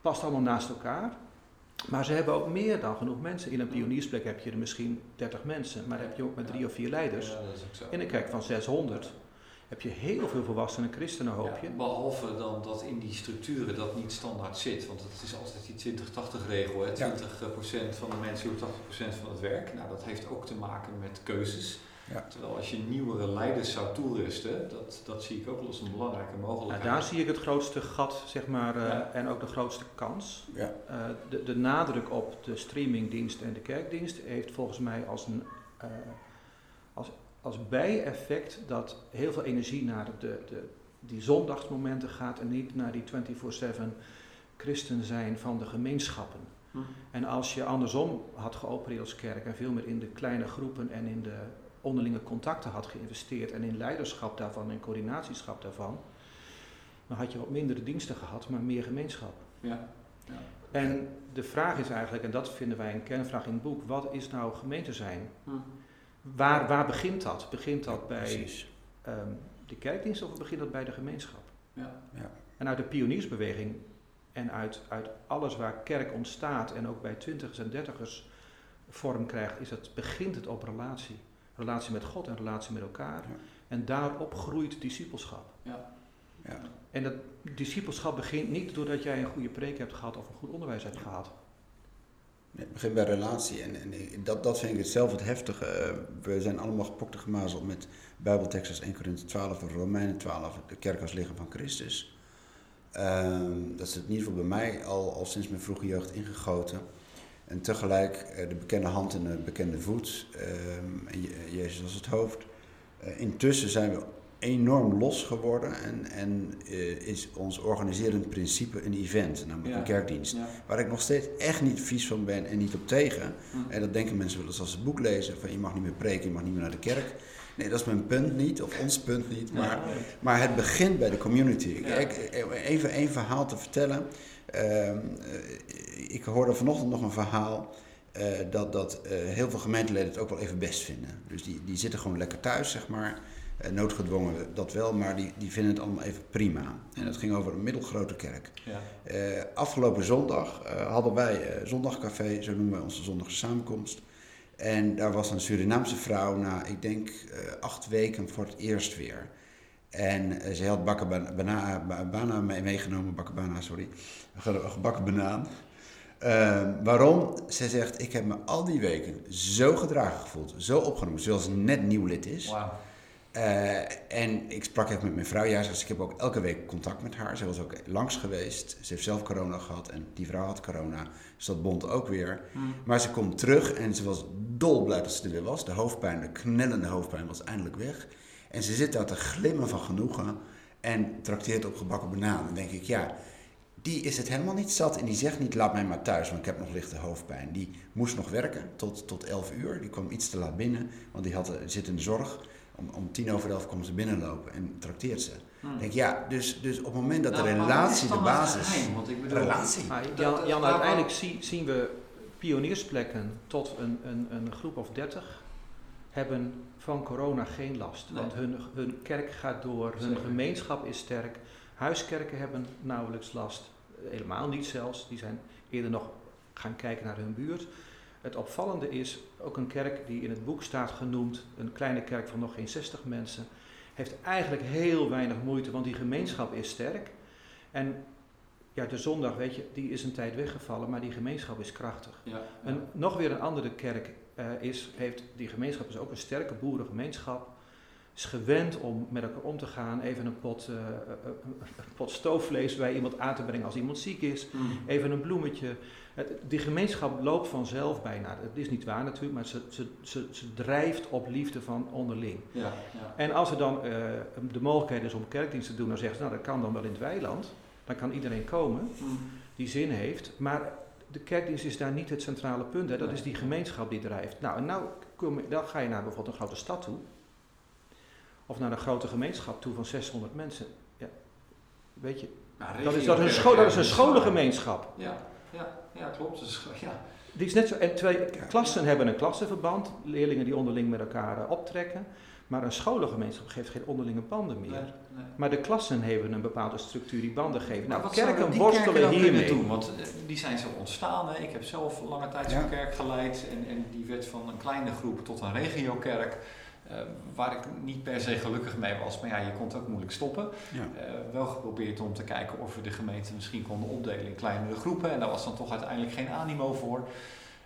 Past allemaal naast elkaar. Maar ze hebben ook meer dan genoeg mensen. In een pioniersplek heb je er misschien 30 mensen, maar heb je ook met drie of vier leiders. Ja, in een kerk van 600 heb je heel veel volwassene christenen, hoop je. behalve dan dat in die structuren dat niet standaard zit. Want het is altijd die 20-80 regel. Hè? 20% van de mensen doen 80% van het werk. Nou, dat heeft ook te maken met keuzes. Ja. Terwijl als je nieuwere leiders zou toerusten, dat, dat zie ik ook als een belangrijke mogelijkheid. daar zie ik het grootste gat, zeg maar, uh, en ook de grootste kans. Ja. Uh, de, de nadruk op de streamingdienst en de kerkdienst heeft volgens mij als een uh, als als bijeffect dat heel veel energie naar de, de, die zondagsmomenten gaat en niet naar die 24-7 christen zijn van de gemeenschappen. Hm. En als je andersom had geopereerd als kerk en veel meer in de kleine groepen en in de onderlinge contacten had geïnvesteerd en in leiderschap daarvan en coördinatieschap daarvan, dan had je wat mindere diensten gehad, maar meer gemeenschap. Ja. ja. En de vraag is eigenlijk, en dat vinden wij een kernvraag in het boek, wat is nou gemeente zijn? Hm. Waar, waar begint dat? Begint dat bij um, de kerkdienst of begint dat bij de gemeenschap? Ja. ja. En uit de pioniersbeweging en uit, uit alles waar kerk ontstaat en ook bij twintigers en dertigers vorm krijgt, is het, begint het op relatie. Relatie met God en relatie met elkaar. Ja. En daarop groeit discipelschap. Ja. Ja. En dat discipelschap begint niet doordat jij een goede preek hebt gehad of een goed onderwijs hebt gehad. Het begint bij relatie en, en dat, dat vind ik zelf het heftige. Eh, we zijn allemaal gepokte gemazeld met Bijbelteksten als 1 Korinthe 12 of Romeinen 12, de kerk als lichaam van Christus. Uh, dat is in ieder geval bij mij al, al sinds mijn vroege jeugd ingegoten. En tegelijk uh, de bekende hand en de bekende voet, uh, en Jezus als het hoofd. Uh, intussen zijn we enorm los geworden en, en uh, is ons organiserend principe een event, namelijk een kerkdienst. Waar ik nog steeds echt niet vies van ben en niet op tegen. Hm. En dat denken mensen wel eens als ze het boek lezen, van je mag niet meer preken, je mag niet meer naar de kerk. Nee, dat is mijn punt niet, of ons punt niet, maar, maar het begint bij de community. Ik, even één verhaal te vertellen. Uh, ik hoorde vanochtend nog een verhaal eh, dat, dat eh, heel veel gemeenteleden het ook wel even best vinden. Dus die, die zitten gewoon lekker thuis, zeg maar. Uh, noodgedwongen dat wel, maar die, die vinden het allemaal even prima. En het ging over een middelgrote kerk. Ja. afgelopen zondag hadden wij zondagcafé, zo noemen wij onze zondagse samenkomst. En daar was een Surinaamse vrouw na, ik denk, acht weken voor het eerst weer. En ze had bakken bana, meegenomen, bakken sorry, gebakken banaan. Uh, waarom? Ze zegt, ik heb me al die weken zo gedragen gevoeld, zo opgenomen, zoals net nieuw lid is. Wow. Uh, en ik sprak even met mijn vrouw, ja, ik heb ook elke week contact met haar. Ze was ook langs geweest, ze heeft zelf corona gehad en die vrouw had corona, dus dat bond ook weer. Hmm. Maar ze komt terug en ze was dolblij dat ze er weer was. De hoofdpijn, de knellende hoofdpijn was eindelijk weg. En ze zit daar te glimmen van genoegen en trakteert op gebakken banaan. Dan denk ik, ja, die is het helemaal niet zat en die zegt niet laat mij maar thuis, want ik heb nog lichte hoofdpijn. Die moest nog werken tot, tot 11 uur, die kwam iets te laat binnen, want die had, zit in de zorg. Om, om tien over elf komt ze binnenlopen en trakteert ze. Hmm. Denk, ja, dus, dus op het moment dat de nou, relatie de basis... is. want ik bedoel, relatie. Jan, Jan uiteindelijk zien we pioniersplekken tot een, een, een groep of dertig hebben van corona geen last. Want hun, hun kerk gaat door, hun gemeenschap is sterk. Huiskerken hebben nauwelijks last, helemaal niet zelfs. Die zijn eerder nog gaan kijken naar hun buurt. Het opvallende is, ook een kerk die in het boek staat genoemd, een kleine kerk van nog geen 60 mensen, heeft eigenlijk heel weinig moeite, want die gemeenschap is sterk. En ja, de zondag, weet je, die is een tijd weggevallen, maar die gemeenschap is krachtig. Ja, En nog weer een andere kerk uh, is, heeft, die gemeenschap is ook een sterke boerengemeenschap is gewend om met elkaar om te gaan. Even een pot, uh, een pot stoofvlees bij iemand aan te brengen als iemand ziek is. Mm. Even een bloemetje. Die gemeenschap loopt vanzelf bijna. Dat is niet waar natuurlijk, maar ze, ze, ze, ze drijft op liefde van onderling. Ja, ja. En als er dan uh, de mogelijkheid is om kerkdienst te doen, dan zegt ze, nou dat kan dan wel in het weiland. Dan kan iedereen komen mm. die zin heeft. Maar de kerkdienst is daar niet het centrale punt. Hè. Dat is die gemeenschap die drijft. Nou, en nou kom, dan ga je naar bijvoorbeeld een grote stad toe of naar een grote gemeenschap toe van 600 mensen. Ja, weet je, dat, is, dat, is een school, dat is een scholengemeenschap. Ja, ja, ja klopt. Dus, (laughs) ja. Die is net zo, en twee klassen hebben een klassenverband, leerlingen die onderling met elkaar eh, optrekken. Maar een scholengemeenschap geeft geen onderlinge banden meer. Nee, nee. Maar de klassen hebben een bepaalde structuur die banden geven. Nou, kerken worstelen hiermee. Doen, want eh, die zijn zo ontstaan. Hè. Ik heb zelf lange tijd zo'n kerk geleid. En, en die werd van een kleine groep tot een regiokerk. Uh, waar ik niet per se gelukkig mee was, maar ja, je kon het ook moeilijk stoppen. Ja. Uh, wel geprobeerd om te kijken of we de gemeente misschien konden opdelen in kleinere groepen. En daar was dan toch uiteindelijk geen animo voor.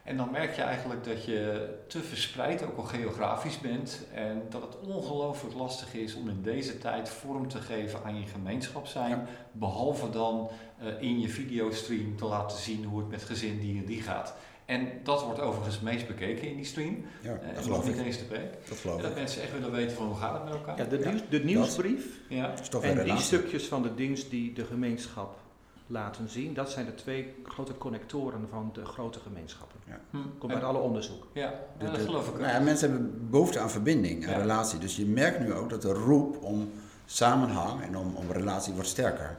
En dan merk je eigenlijk dat je te verspreid, ook al geografisch bent. En dat het ongelooflijk lastig is om in deze tijd vorm te geven aan je gemeenschap zijn. Behalve dan uh, in je videostream te laten zien hoe het met gezin die en die gaat. En dat wordt overigens meest bekeken in die stream. Ja, uh, dat geloof niet eens te preek. Dat geloof Dat mensen echt willen weten van hoe gaat het met elkaar. Ja, de, nieuws, de nieuwsbrief ja. en die stukjes van de dienst die de gemeenschap laten zien, dat zijn de twee grote connectoren van de grote gemeenschappen. Ja. Hm. Komt uit alle onderzoek. Ja, dat geloof ik nou ja, mensen hebben behoefte aan verbinding, aan relatie. Dus je merkt nu ook dat de roep om samenhang en om, om relatie wordt sterker.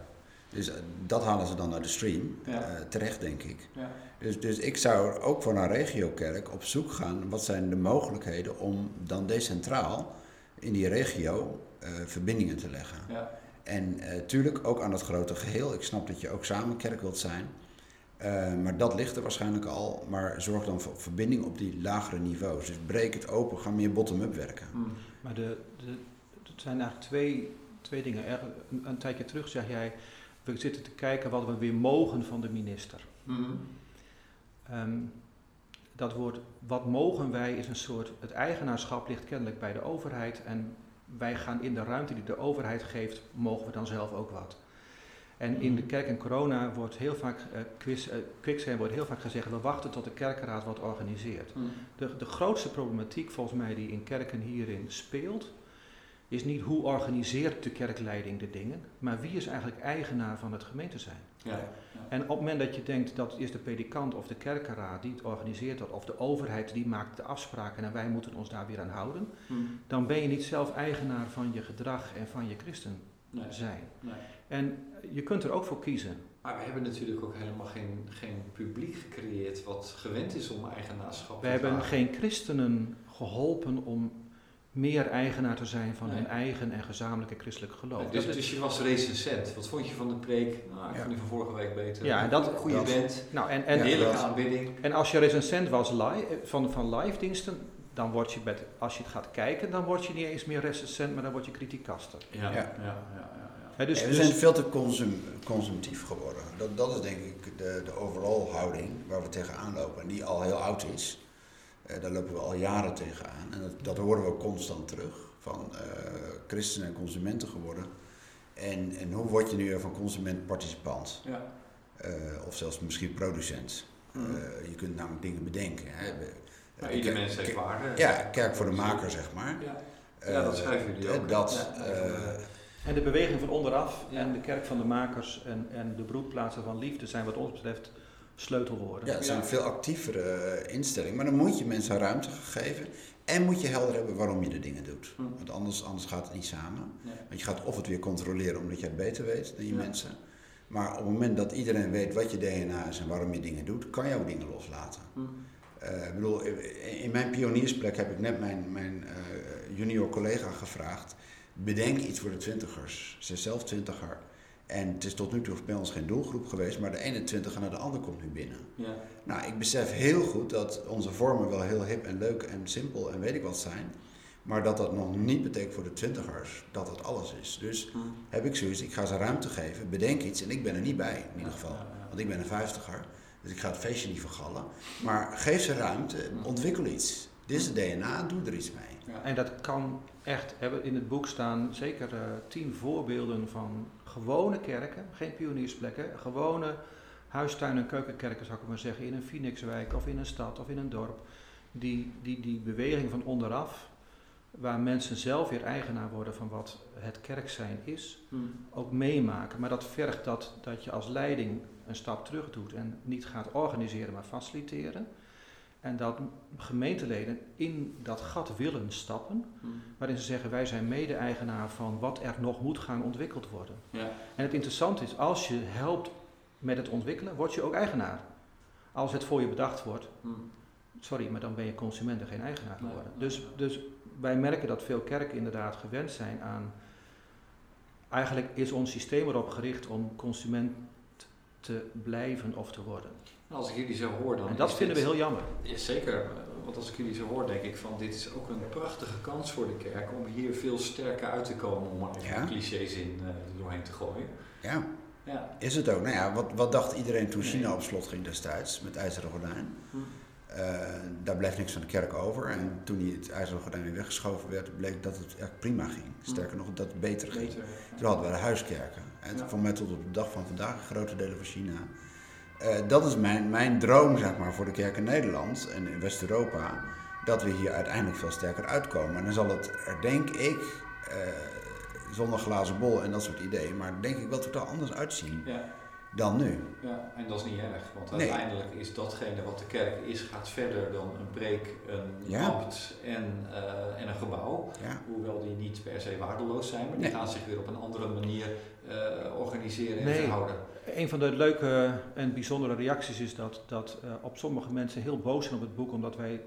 Dus eh, dat halen ze dan naar de stream. Uh, terecht, denk ik. Ja. Dus, dus ik zou ook voor een regiokerk op zoek gaan. Wat zijn de mogelijkheden om dan decentraal in die regio uh, verbindingen te leggen. Ja. En natuurlijk ook aan dat grote geheel. Ik snap dat je ook samen kerk wilt zijn. maar dat ligt er waarschijnlijk al. Maar zorg dan voor verbinding op die lagere niveaus. Dus breek het open, ga meer bottom-up werken. Hmm. Maar de, de, het zijn eigenlijk twee, twee dingen. Een, een tijdje terug zeg jij we zitten te kijken wat we weer mogen van de minister. Mhm. Ehm, dat woord wat mogen wij is een soort, het eigenaarschap ligt kennelijk bij de overheid en wij gaan in de ruimte die de overheid geeft, mogen we dan zelf ook wat. En in de mhm. kerk en corona wordt heel vaak, uh, quiz, uh, wordt heel vaak gezegd, we wachten tot de kerkenraad wat organiseert. Mhm. De, de grootste problematiek volgens mij die in kerken hierin speelt, is niet hoe organiseert de kerkleiding de dingen, maar wie is eigenlijk eigenaar van het gemeente zijn. Ja, En op het moment dat je denkt dat is de predikant of de kerkenraad die het organiseert dat, of de overheid die maakt de afspraken en wij moeten ons daar weer aan houden, hmm. dan ben je niet zelf eigenaar van je gedrag en van je christen zijn. Nee. En je kunt er ook voor kiezen Maar we hebben natuurlijk ook helemaal geen, geen publiek gecreëerd wat gewend is om eigenaarschap We te hebben dragen. geen christenen geholpen om meer eigenaar te zijn van Nee. hun eigen en gezamenlijke christelijk geloof. Nee, dus, dus je was recensent. Wat vond je van de preek? Nou, ik Ja. vond die van vorige week beter. Ja, en dat- goede dat- band, nou, en, en, Ja, heerlijke dat- aanbidding. en als je recensent was live, van, van live diensten, dan word je met, als je het gaat kijken, dan word je niet eens meer recensent, maar dan word je kritiekaster. Ja, ja, Ja. ja, ja, dus, Ja, we dus- zijn veel te consum, consumtief geworden. Dat, dat is denk ik de, de overal houding waar we tegenaan lopen. En die al heel oud is. Eh, daar lopen we al jaren tegenaan. En dat, dat horen we ook constant terug. Van eh, christenen en consumenten geworden. En, en hoe word je nu van consument participant? ja. Eh, of zelfs misschien producent. Mhm. Eh, je kunt namelijk dingen bedenken. Hè. Maar ieder mens heeft waarde. Ja, kerk voor de maker, zeg maar. Ja. Ja, dat schrijven jullie ook. Dat, Ja, eh, en de beweging van onderaf Ja. en de kerk van de makers en, en de broedplaatsen van liefde zijn wat ons betreft sleutelwoorden. Ja, het zijn Ja. veel actievere eh, instellingen. Maar dan moet je mensen ruimte geven. En moet je helder hebben waarom je de dingen doet. Hm. Want anders, anders gaat het niet samen. Want je gaat of het weer controleren omdat je het beter weet dan je Ja. mensen. Maar op het moment dat iedereen weet wat je DNA is en waarom je dingen doet, kan ook dingen loslaten. Hm. Eh, ik bedoel, in- in mijn pioniersplek heb ik net mijn, mijn eh, junior collega gevraagd. Bedenk iets voor de twintigers. Ze is zelf twintiger. En het is tot nu toe bij ons geen doelgroep geweest, maar de ene twintiger naar de ander komt nu binnen. Ja. Nou, ik besef heel goed dat onze vormen wel heel hip en leuk en simpel en weet ik wat zijn. Maar dat dat nog niet betekent voor de twintigers dat het alles is. Dus heb ik zoiets, ik ga ze ruimte geven, bedenk iets en ik ben er niet bij in ieder geval. Want ik ben een vijftiger, dus ik ga het feestje niet vergallen. Maar geef ze ruimte, ontwikkel iets. Dit is het DNA, doe er iets mee. En dat kan echt, hebben in het boek staan zeker eh, tien voorbeelden van gewone kerken, geen pioniersplekken, gewone huistuin- en keukenkerken zou ik maar zeggen, in een Phoenixwijk of in een stad of in een dorp, die die, die beweging van onderaf, waar mensen zelf weer eigenaar worden van wat het kerk zijn is, Hm. ook meemaken. Maar dat vergt dat, dat je als leiding een stap terug doet en niet gaat organiseren, maar faciliteren. En dat gemeenteleden in dat gat willen stappen, Hm. waarin ze zeggen wij zijn mede-eigenaar van wat er nog moet gaan ontwikkeld worden. Ja. En het interessante is, als je helpt met het ontwikkelen, word je ook eigenaar. Als het voor je bedacht wordt, Hm. sorry, maar dan ben je consument en geen eigenaar Nee. geworden. Dus, dus wij merken dat veel kerken inderdaad gewend zijn aan. Eigenlijk is ons systeem erop gericht om consument te blijven of te worden. Als ik jullie zo hoor, dan En dat is vinden we heel jammer. Ja, zeker. Want als ik jullie zo hoor, denk ik van dit is ook een prachtige kans voor de kerk om hier veel sterker uit te komen, om maar even Ja. een clichés-zin eh, er doorheen te gooien. Ja, Ja. is het ook. Nou ja, wat, wat dacht iedereen toen China op slot ging destijds met IJzeren Gordijn? Hm. Eh, daar bleef niks van de kerk over. En toen die het IJzeren Gordijn weer weggeschoven werd, bleek dat het echt prima ging. Sterker nog, dat het beter ging. Beter. Toen hadden we de huiskerken. En Ja. voor mij tot op de dag van vandaag in grote delen van China. Eh, dat is mijn, mijn droom zeg maar, voor de kerk in Nederland en in West-Europa. Dat we hier uiteindelijk veel sterker uitkomen. En dan zal het er denk ik, eh, zonder glazen bol en dat soort ideeën, maar denk ik wel totaal anders uitzien Ja. dan nu. Ja, en dat is niet erg, want Nee. uiteindelijk is datgene wat de kerk is, gaat verder dan een preek, een Ja. ambt en, eh, en een gebouw. Ja. Hoewel die niet per se waardeloos zijn, maar die gaan zich weer op een andere manier eh, organiseren en Nee. verhouden. Een van de leuke en bijzondere reacties is dat, dat eh, op sommige mensen heel boos zijn op het boek, omdat wij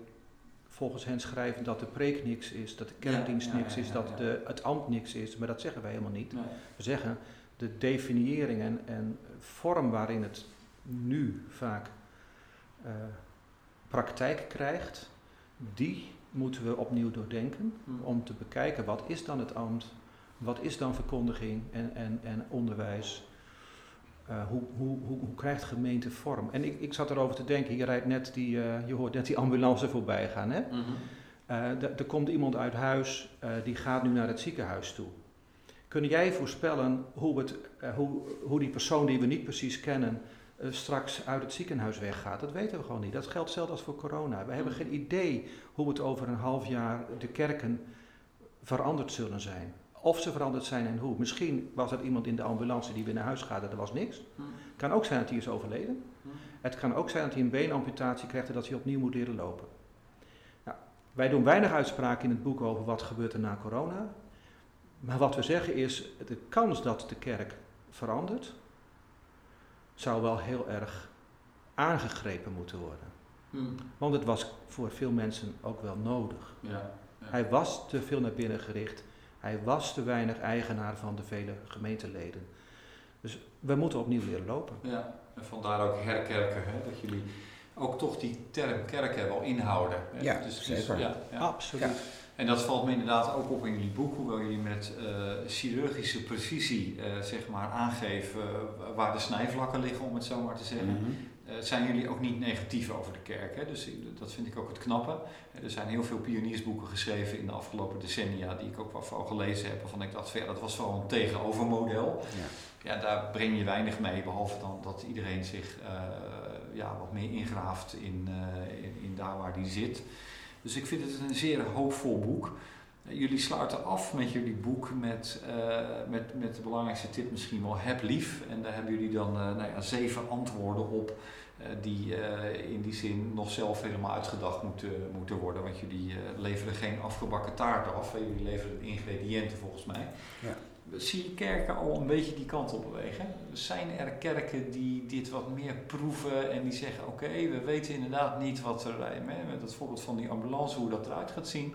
volgens hen schrijven dat de preek niks is, dat de kerkdienst niks is, dat. De, het ambt niks is. Maar dat zeggen wij helemaal niet. Nee. We zeggen de definiëring en, en vorm waarin het nu vaak eh, praktijk krijgt, die moeten we opnieuw doordenken Hm. om te bekijken wat is dan het ambt, wat is dan verkondiging en, en, en onderwijs. Eh, hoe, hoe, hoe, hoe krijgt gemeente vorm? En ik, ik zat erover te denken, je, rijdt net die, eh, je hoort net die ambulance voorbij gaan. Hè? Mhm. Eh, er komt iemand uit huis, die gaat nu naar het ziekenhuis toe. Kun jij voorspellen hoe, het, hoe, hoe die persoon die we niet precies kennen straks uit het ziekenhuis weggaat? Dat weten we gewoon niet. Dat geldt zelfs als voor corona. We hebben Mm. geen idee hoe het over een half jaar de kerken veranderd zullen zijn. Of ze veranderd zijn en hoe. Misschien was er iemand in de ambulance die weer naar huis gaat en er was niks. Het kan ook zijn dat hij is overleden. Hm. Het kan ook zijn dat hij een beenamputatie krijgt en dat hij opnieuw moet leren lopen. Nou, wij doen weinig uitspraken in het boek over wat gebeurt er na corona. Maar wat we zeggen is, de kans dat de kerk verandert, zou wel heel erg aangegrepen moeten worden. Hmm. Want het was voor veel mensen ook wel nodig. Ja. Ja. Hij was te veel naar binnen gericht. Hij was te weinig eigenaar van de vele gemeenteleden. Dus we moeten opnieuw leren lopen. Ja, en vandaar ook herkerken, hè, dat jullie ook toch die term kerken wel inhouden. Hè? Ja, dus, zeker. ja, ja. Absoluut. Ja. En dat valt me inderdaad ook op in jullie boek, hoewel jullie met eh, chirurgische precisie eh, zeg maar aangeven eh, waar de snijvlakken liggen, om het zo maar te zeggen. Mhm. Zijn jullie ook niet negatief over de kerk. Hè? Dus dat vind ik ook het knappe. Eh, Er zijn heel veel pioniersboeken geschreven in de afgelopen decennia die ik ook wel veel gelezen heb. Waarvan ik dacht, van, ja, dat was wel een tegenovermodel. Ja. Ja, daar breng je weinig mee, behalve dan dat iedereen zich eh, ja, wat meer ingraaft in, eh, in, in daar waar die zit. Dus ik vind het een zeer hoopvol boek. Jullie sluiten af met jullie boek met, eh, met, met de belangrijkste tip misschien wel, heb lief. En daar hebben jullie dan eh, nou ja, zeven antwoorden op eh, die in die zin nog zelf helemaal uitgedacht moeten, moeten worden. Want jullie leveren geen afgebakken taart af, hè. jullie leveren ingrediënten volgens mij. Ja. Zie je kerken al een beetje die kant op bewegen? Zijn er kerken die dit wat meer proeven en die zeggen: Oké, we weten inderdaad niet wat er, met dat voorbeeld van die ambulance, hoe dat eruit gaat zien.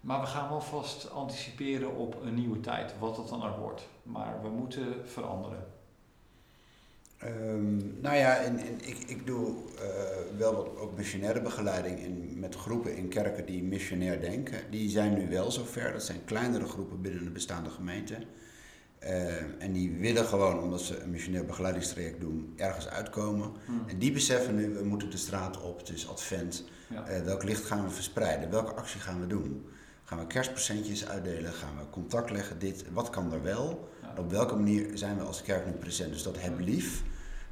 Maar we gaan wel vast anticiperen op een nieuwe tijd, wat het dan ook wordt. Maar we moeten veranderen. Ehm, nou ja, en, en ik, ik doe eh, wel wat ook missionaire begeleiding in, met groepen in kerken die missionair denken. Die zijn nu wel zover. Dat zijn kleinere groepen binnen de bestaande gemeente. Eh, en die willen gewoon, omdat ze een missionair begeleidingstraject doen, ergens uitkomen. En die beseffen nu, we moeten de straat op, het is advent. Ja. Eh, welk licht gaan we verspreiden? Welke actie gaan we doen? Gaan we kerstpresentjes uitdelen? Gaan we contact leggen? Dit, wat kan er wel? Ja. Op welke manier zijn we als kerk nu present? Dus dat heb lief,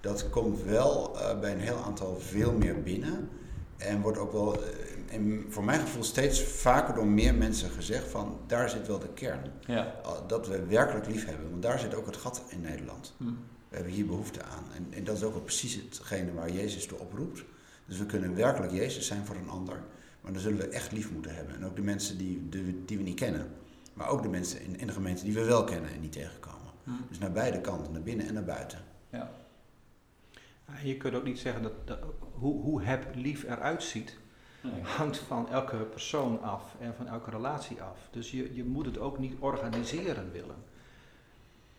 dat komt wel eh, bij een heel aantal veel meer binnen. En wordt ook wel, eh, in, voor mijn gevoel, steeds vaker door meer mensen gezegd van daar zit wel de kern. Ja. Uh, Dat we werkelijk lief hebben, want daar zit ook het gat in Nederland. Hm. We hebben hier behoefte aan. En, en dat is ook wel precies hetgene waar Jezus toe oproept. Dus we kunnen werkelijk Jezus zijn voor een ander. Maar dan zullen we echt lief moeten hebben. En ook de mensen die, die, die we niet kennen. Maar ook de mensen in, in de gemeente die we wel kennen en niet tegenkomen. Hm. Dus naar beide kanten, naar binnen en naar buiten. Ja. Je kunt ook niet zeggen dat, dat hoe, hoe heb lief eruit ziet, Nee. hangt van elke persoon af en van elke relatie af. Dus je, je moet het ook niet organiseren willen,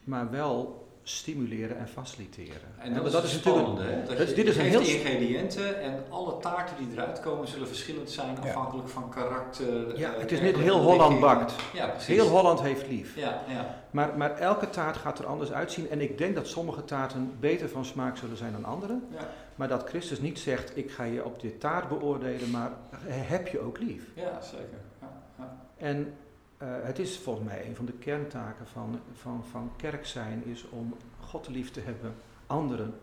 maar wel stimuleren en faciliteren. En dat, dat is is het natuurlijk spannende, hè? Dat dat- je, dit is een heel- ingrediënten en alle taarten die eruit komen zullen verschillend zijn Ja. afhankelijk van karakter. Ja, eh, het is niet heel Holland bakt. Ja, precies. Heel Holland heeft lief. Ja, ja. Maar, maar elke taart gaat er anders uitzien. En ik denk dat sommige taarten beter van smaak zullen zijn dan andere. Ja, Maar dat Christus niet zegt, ik ga je op dit taart beoordelen, maar heb je ook lief. ja zeker. Ja, ja. En eh, het is volgens mij een van de kerntaken van, van, van kerk zijn, is om God lief te hebben, anderen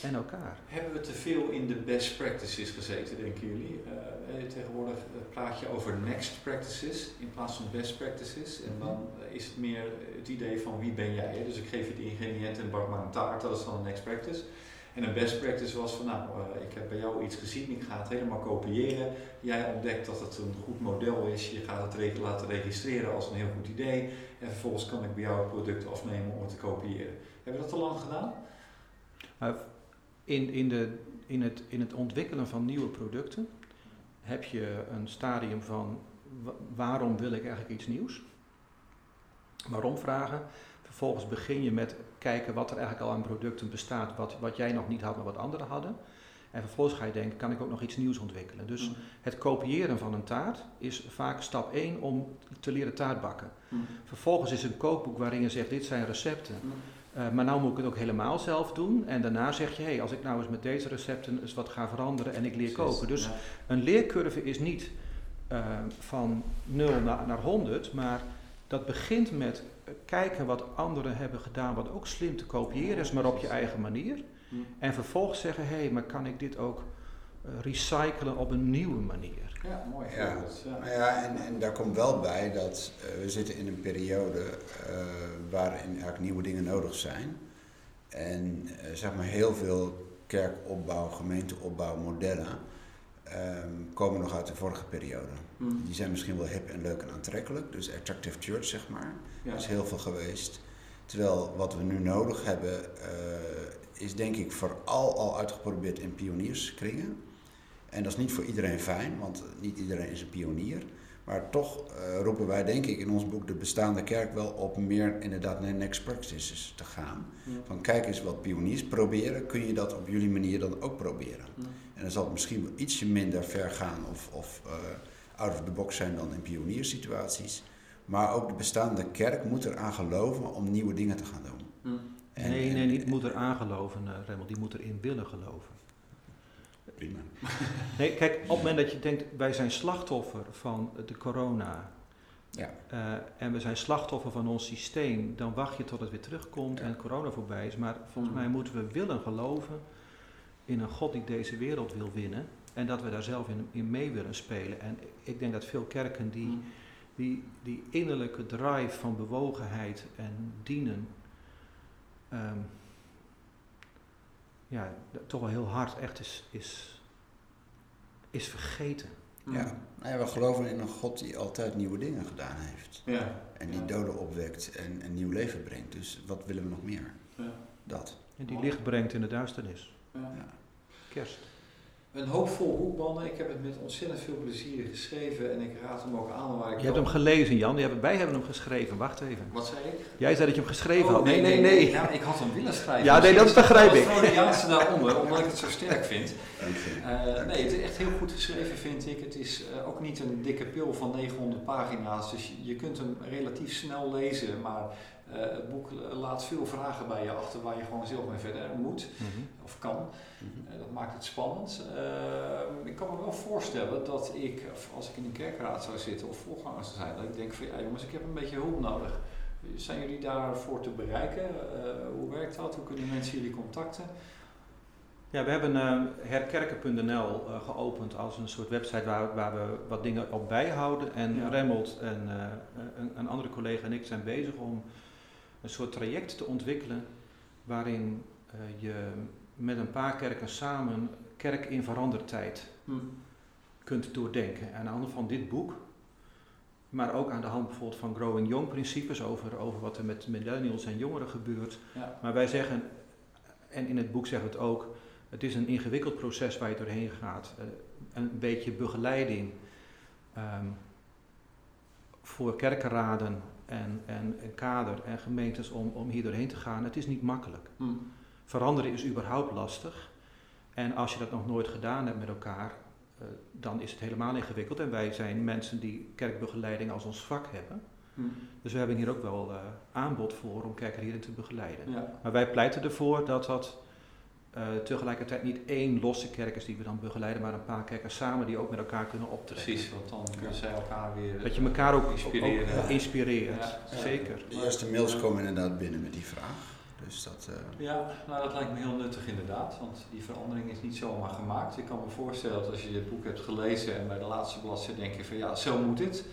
en elkaar. Hebben we te veel in de best practices gezeten, denken jullie? Eh, eh, tegenwoordig praat je over next practices in plaats van best practices. En dan eh, is het meer het idee van wie ben jij? Dus ik geef je de ingrediënten en bak maar een taart, dat is dan een next practice. En een best practice was van, nou, eh, ik heb bij jou iets gezien, ik ga het helemaal kopiëren. Jij ontdekt dat het een goed model is, je gaat het reg- laten registreren als een heel goed idee. En vervolgens kan ik bij jou het product afnemen om het te kopiëren. Hebben we dat te lang gedaan? In, in, de, in, het, in het ontwikkelen van nieuwe producten heb je een stadium van wa- waarom wil ik eigenlijk iets nieuws? Waarom vragen? Vervolgens begin je met kijken wat er eigenlijk al aan producten bestaat, wat, wat jij nog niet had, maar wat anderen hadden. En vervolgens ga je denken, kan ik ook nog iets nieuws ontwikkelen? Dus het kopiëren van een taart is vaak stap 1 om te leren taart bakken. Hm. Vervolgens is een kookboek waarin je zegt, dit zijn recepten. Uh, maar nou moet ik het ook helemaal zelf doen. En daarna zeg je, hé, hey, als ik nou eens met deze recepten eens wat ga veranderen en ik leer koken. Dus ja. een leercurve is niet uh, van 0 naar, naar 100, maar dat begint met kijken wat anderen hebben gedaan, wat ook slim te kopiëren is, maar op je eigen manier. Hm. En vervolgens zeggen, hé, hey, maar kan ik dit ook uh, recyclen op een nieuwe manier? Ja, mooi Ja. Ja. Maar ja, en, en daar komt wel bij dat eh, we zitten in een periode eh, waarin eigenlijk nieuwe dingen nodig zijn. En eh, zeg maar heel veel kerkopbouw, gemeenteopbouw, modellen ehm, komen nog uit de vorige periode. Hm. Die zijn misschien wel hip en leuk en aantrekkelijk. Dus attractive church, zeg maar. Ja. Er is heel veel geweest. Terwijl wat we nu nodig hebben, eh, is denk ik vooral al uitgeprobeerd in pionierskringen. En dat is niet voor iedereen fijn, want niet iedereen is een pionier. Maar toch uh, roepen wij, denk ik, in ons boek de bestaande kerk wel op meer inderdaad naar next practices te gaan. Van kijk eens wat pioniers proberen, kun je dat op jullie manier dan ook proberen? En dan zal het misschien wel ietsje minder ver gaan of, of uh, out of the box zijn dan in pioniersituaties. Maar ook de bestaande kerk moet eraan geloven om nieuwe dingen te gaan doen. En, nee, nee, niet moet er aangeloven, uh, Remmel, die moet erin willen geloven. Prima. (laughs) Nee, kijk, op het moment dat je denkt, wij zijn slachtoffer van de corona. Ja. Uh, en we zijn slachtoffer van ons systeem, dan wacht je tot het weer terugkomt ja. en corona voorbij is. Maar volgens mm. mij moeten we willen geloven in een God die deze wereld wil winnen. En dat we daar zelf in, in mee willen spelen. En ik denk dat veel kerken die, mm. die, die innerlijke drive van bewogenheid en dienen. Um, ja, toch wel heel hard echt is, is, is vergeten. Ja. Nou ja, we geloven in een God die altijd nieuwe dingen gedaan heeft. Ja. En die doden opwekt en een nieuw leven brengt. Dus wat willen we nog meer? Ja. Dat. En die licht brengt in de duisternis. Ja. Kerst. Een hoopvol boek, mannen. Ik heb het met ontzettend veel plezier geschreven en ik raad hem ook aan waar ik Je hebt hem gelezen, Jan. Hebt, wij hebben hem geschreven. Wacht even. Wat zei ik? Jij zei dat je hem geschreven oh, had. Nee, nee, nee. Ja, ik had hem willen schrijven. Ja, nee, dat begrijp ik. Ik Jaanse daaronder, omdat ik het zo sterk vind. Uh, nee, het is echt heel goed geschreven, vind ik. Het is uh, ook niet een dikke pil van 900 pagina's, dus je, je kunt hem relatief snel lezen, maar uh, het boek laat veel vragen bij je achter waar je gewoon zelf mee verder moet mm -hmm. of kan. Mm -hmm. uh, dat maakt het spannend. Uh, ik kan me wel voorstellen dat ik, als ik in een kerkraad zou zitten of voorganger zou zijn, dat ik denk van ja jongens, ik heb een beetje hulp nodig. Zijn jullie daarvoor te bereiken? hoe werkt dat? Hoe kunnen mensen jullie contacten? Ja, we hebben herkerken.nl geopend als een soort website waar, waar we wat dingen op bijhouden. En ja. Remmelt en een, een, andere collega en ik zijn bezig om een soort traject te ontwikkelen waarin je met een paar kerken samen kerk in verandertijd hm. kunt doordenken. En aan de hand van dit boek, maar ook aan de hand bijvoorbeeld van Growing Young principes over, over wat er met millennials en jongeren gebeurt. Ja. Maar wij zeggen, en in het boek zeggen we het ook, het is een ingewikkeld proces waar je doorheen gaat. Uh, een beetje begeleiding um, voor kerkenraden en, en, en, kader en gemeentes om, om hier doorheen te gaan. Het is niet makkelijk. Hm. Veranderen is überhaupt lastig. En als je dat nog nooit gedaan hebt met elkaar, uh, dan is het helemaal ingewikkeld. En wij zijn mensen die kerkbegeleiding als ons vak hebben. Hm. Dus we hebben hier ook wel uh, aanbod voor om kerken hierin te begeleiden. Ja. Maar wij pleiten ervoor dat dat uh, tegelijkertijd niet één losse kerk is die we dan begeleiden, maar een paar kerken samen die ook met elkaar kunnen optrekken. Precies, want dan kunnen zij elkaar weer Dat je elkaar ook inspireren. Ook, ook, inspireert, Ja, zeker. De eerste mails komen inderdaad binnen met die vraag. Dus dat, uh... Ja, nou dat lijkt me heel nuttig inderdaad, want die verandering is niet zomaar gemaakt. Ik kan me voorstellen dat als je dit boek hebt gelezen en bij de laatste bladzijde denk je van ja, zo moet het.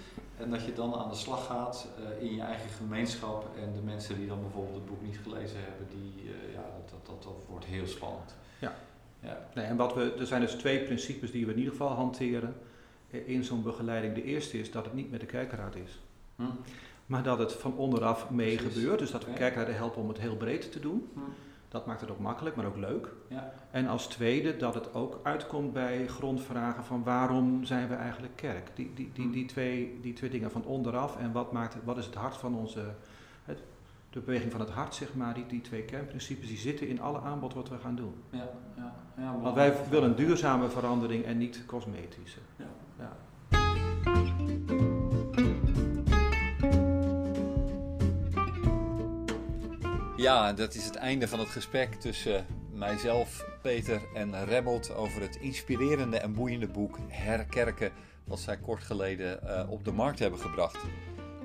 En dat je dan aan de slag gaat uh, in je eigen gemeenschap en de mensen die dan bijvoorbeeld het boek niet gelezen hebben, die, uh, ja, dat, dat, dat, dat wordt heel spannend. Ja. ja. Nee, en wat we, er zijn dus twee principes die we in ieder geval hanteren in zo'n begeleiding. De eerste is dat het niet met de kerkenraad is. Hm. Maar dat het van onderaf mee Precies. gebeurt. Dus dat we Ja. kerkraden helpen om het heel breed te doen. Hm. Dat maakt het ook makkelijk, maar ook leuk. Ja. En als tweede dat het ook uitkomt bij grondvragen van waarom zijn we eigenlijk kerk? Die, die, die, die, twee, die twee dingen van onderaf en wat, maakt, wat is het hart van onze, het, de beweging van het hart zeg maar, die, die twee kernprincipes die zitten in alle aanbod wat we gaan doen. Ja, ja, ja, Want wij willen een duurzame verandering en niet cosmetische. Ja. Ja, dat is het einde van het gesprek tussen mijzelf, Peter en Remmelt over het inspirerende en boeiende boek Herkerken, wat zij kort geleden uh, op de markt hebben gebracht.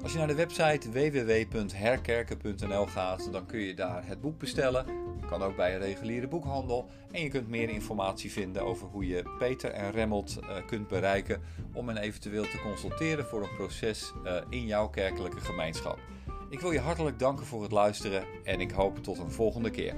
Als je naar de website www.herkerken.nl gaat, dan kun je daar het boek bestellen. Kan ook bij een reguliere boekhandel. En je kunt meer informatie vinden over hoe je Peter en Remmelt uh, kunt bereiken om hen eventueel te consulteren voor een proces uh, in jouw kerkelijke gemeenschap. Ik wil je hartelijk danken voor het luisteren en ik hoop tot een volgende keer.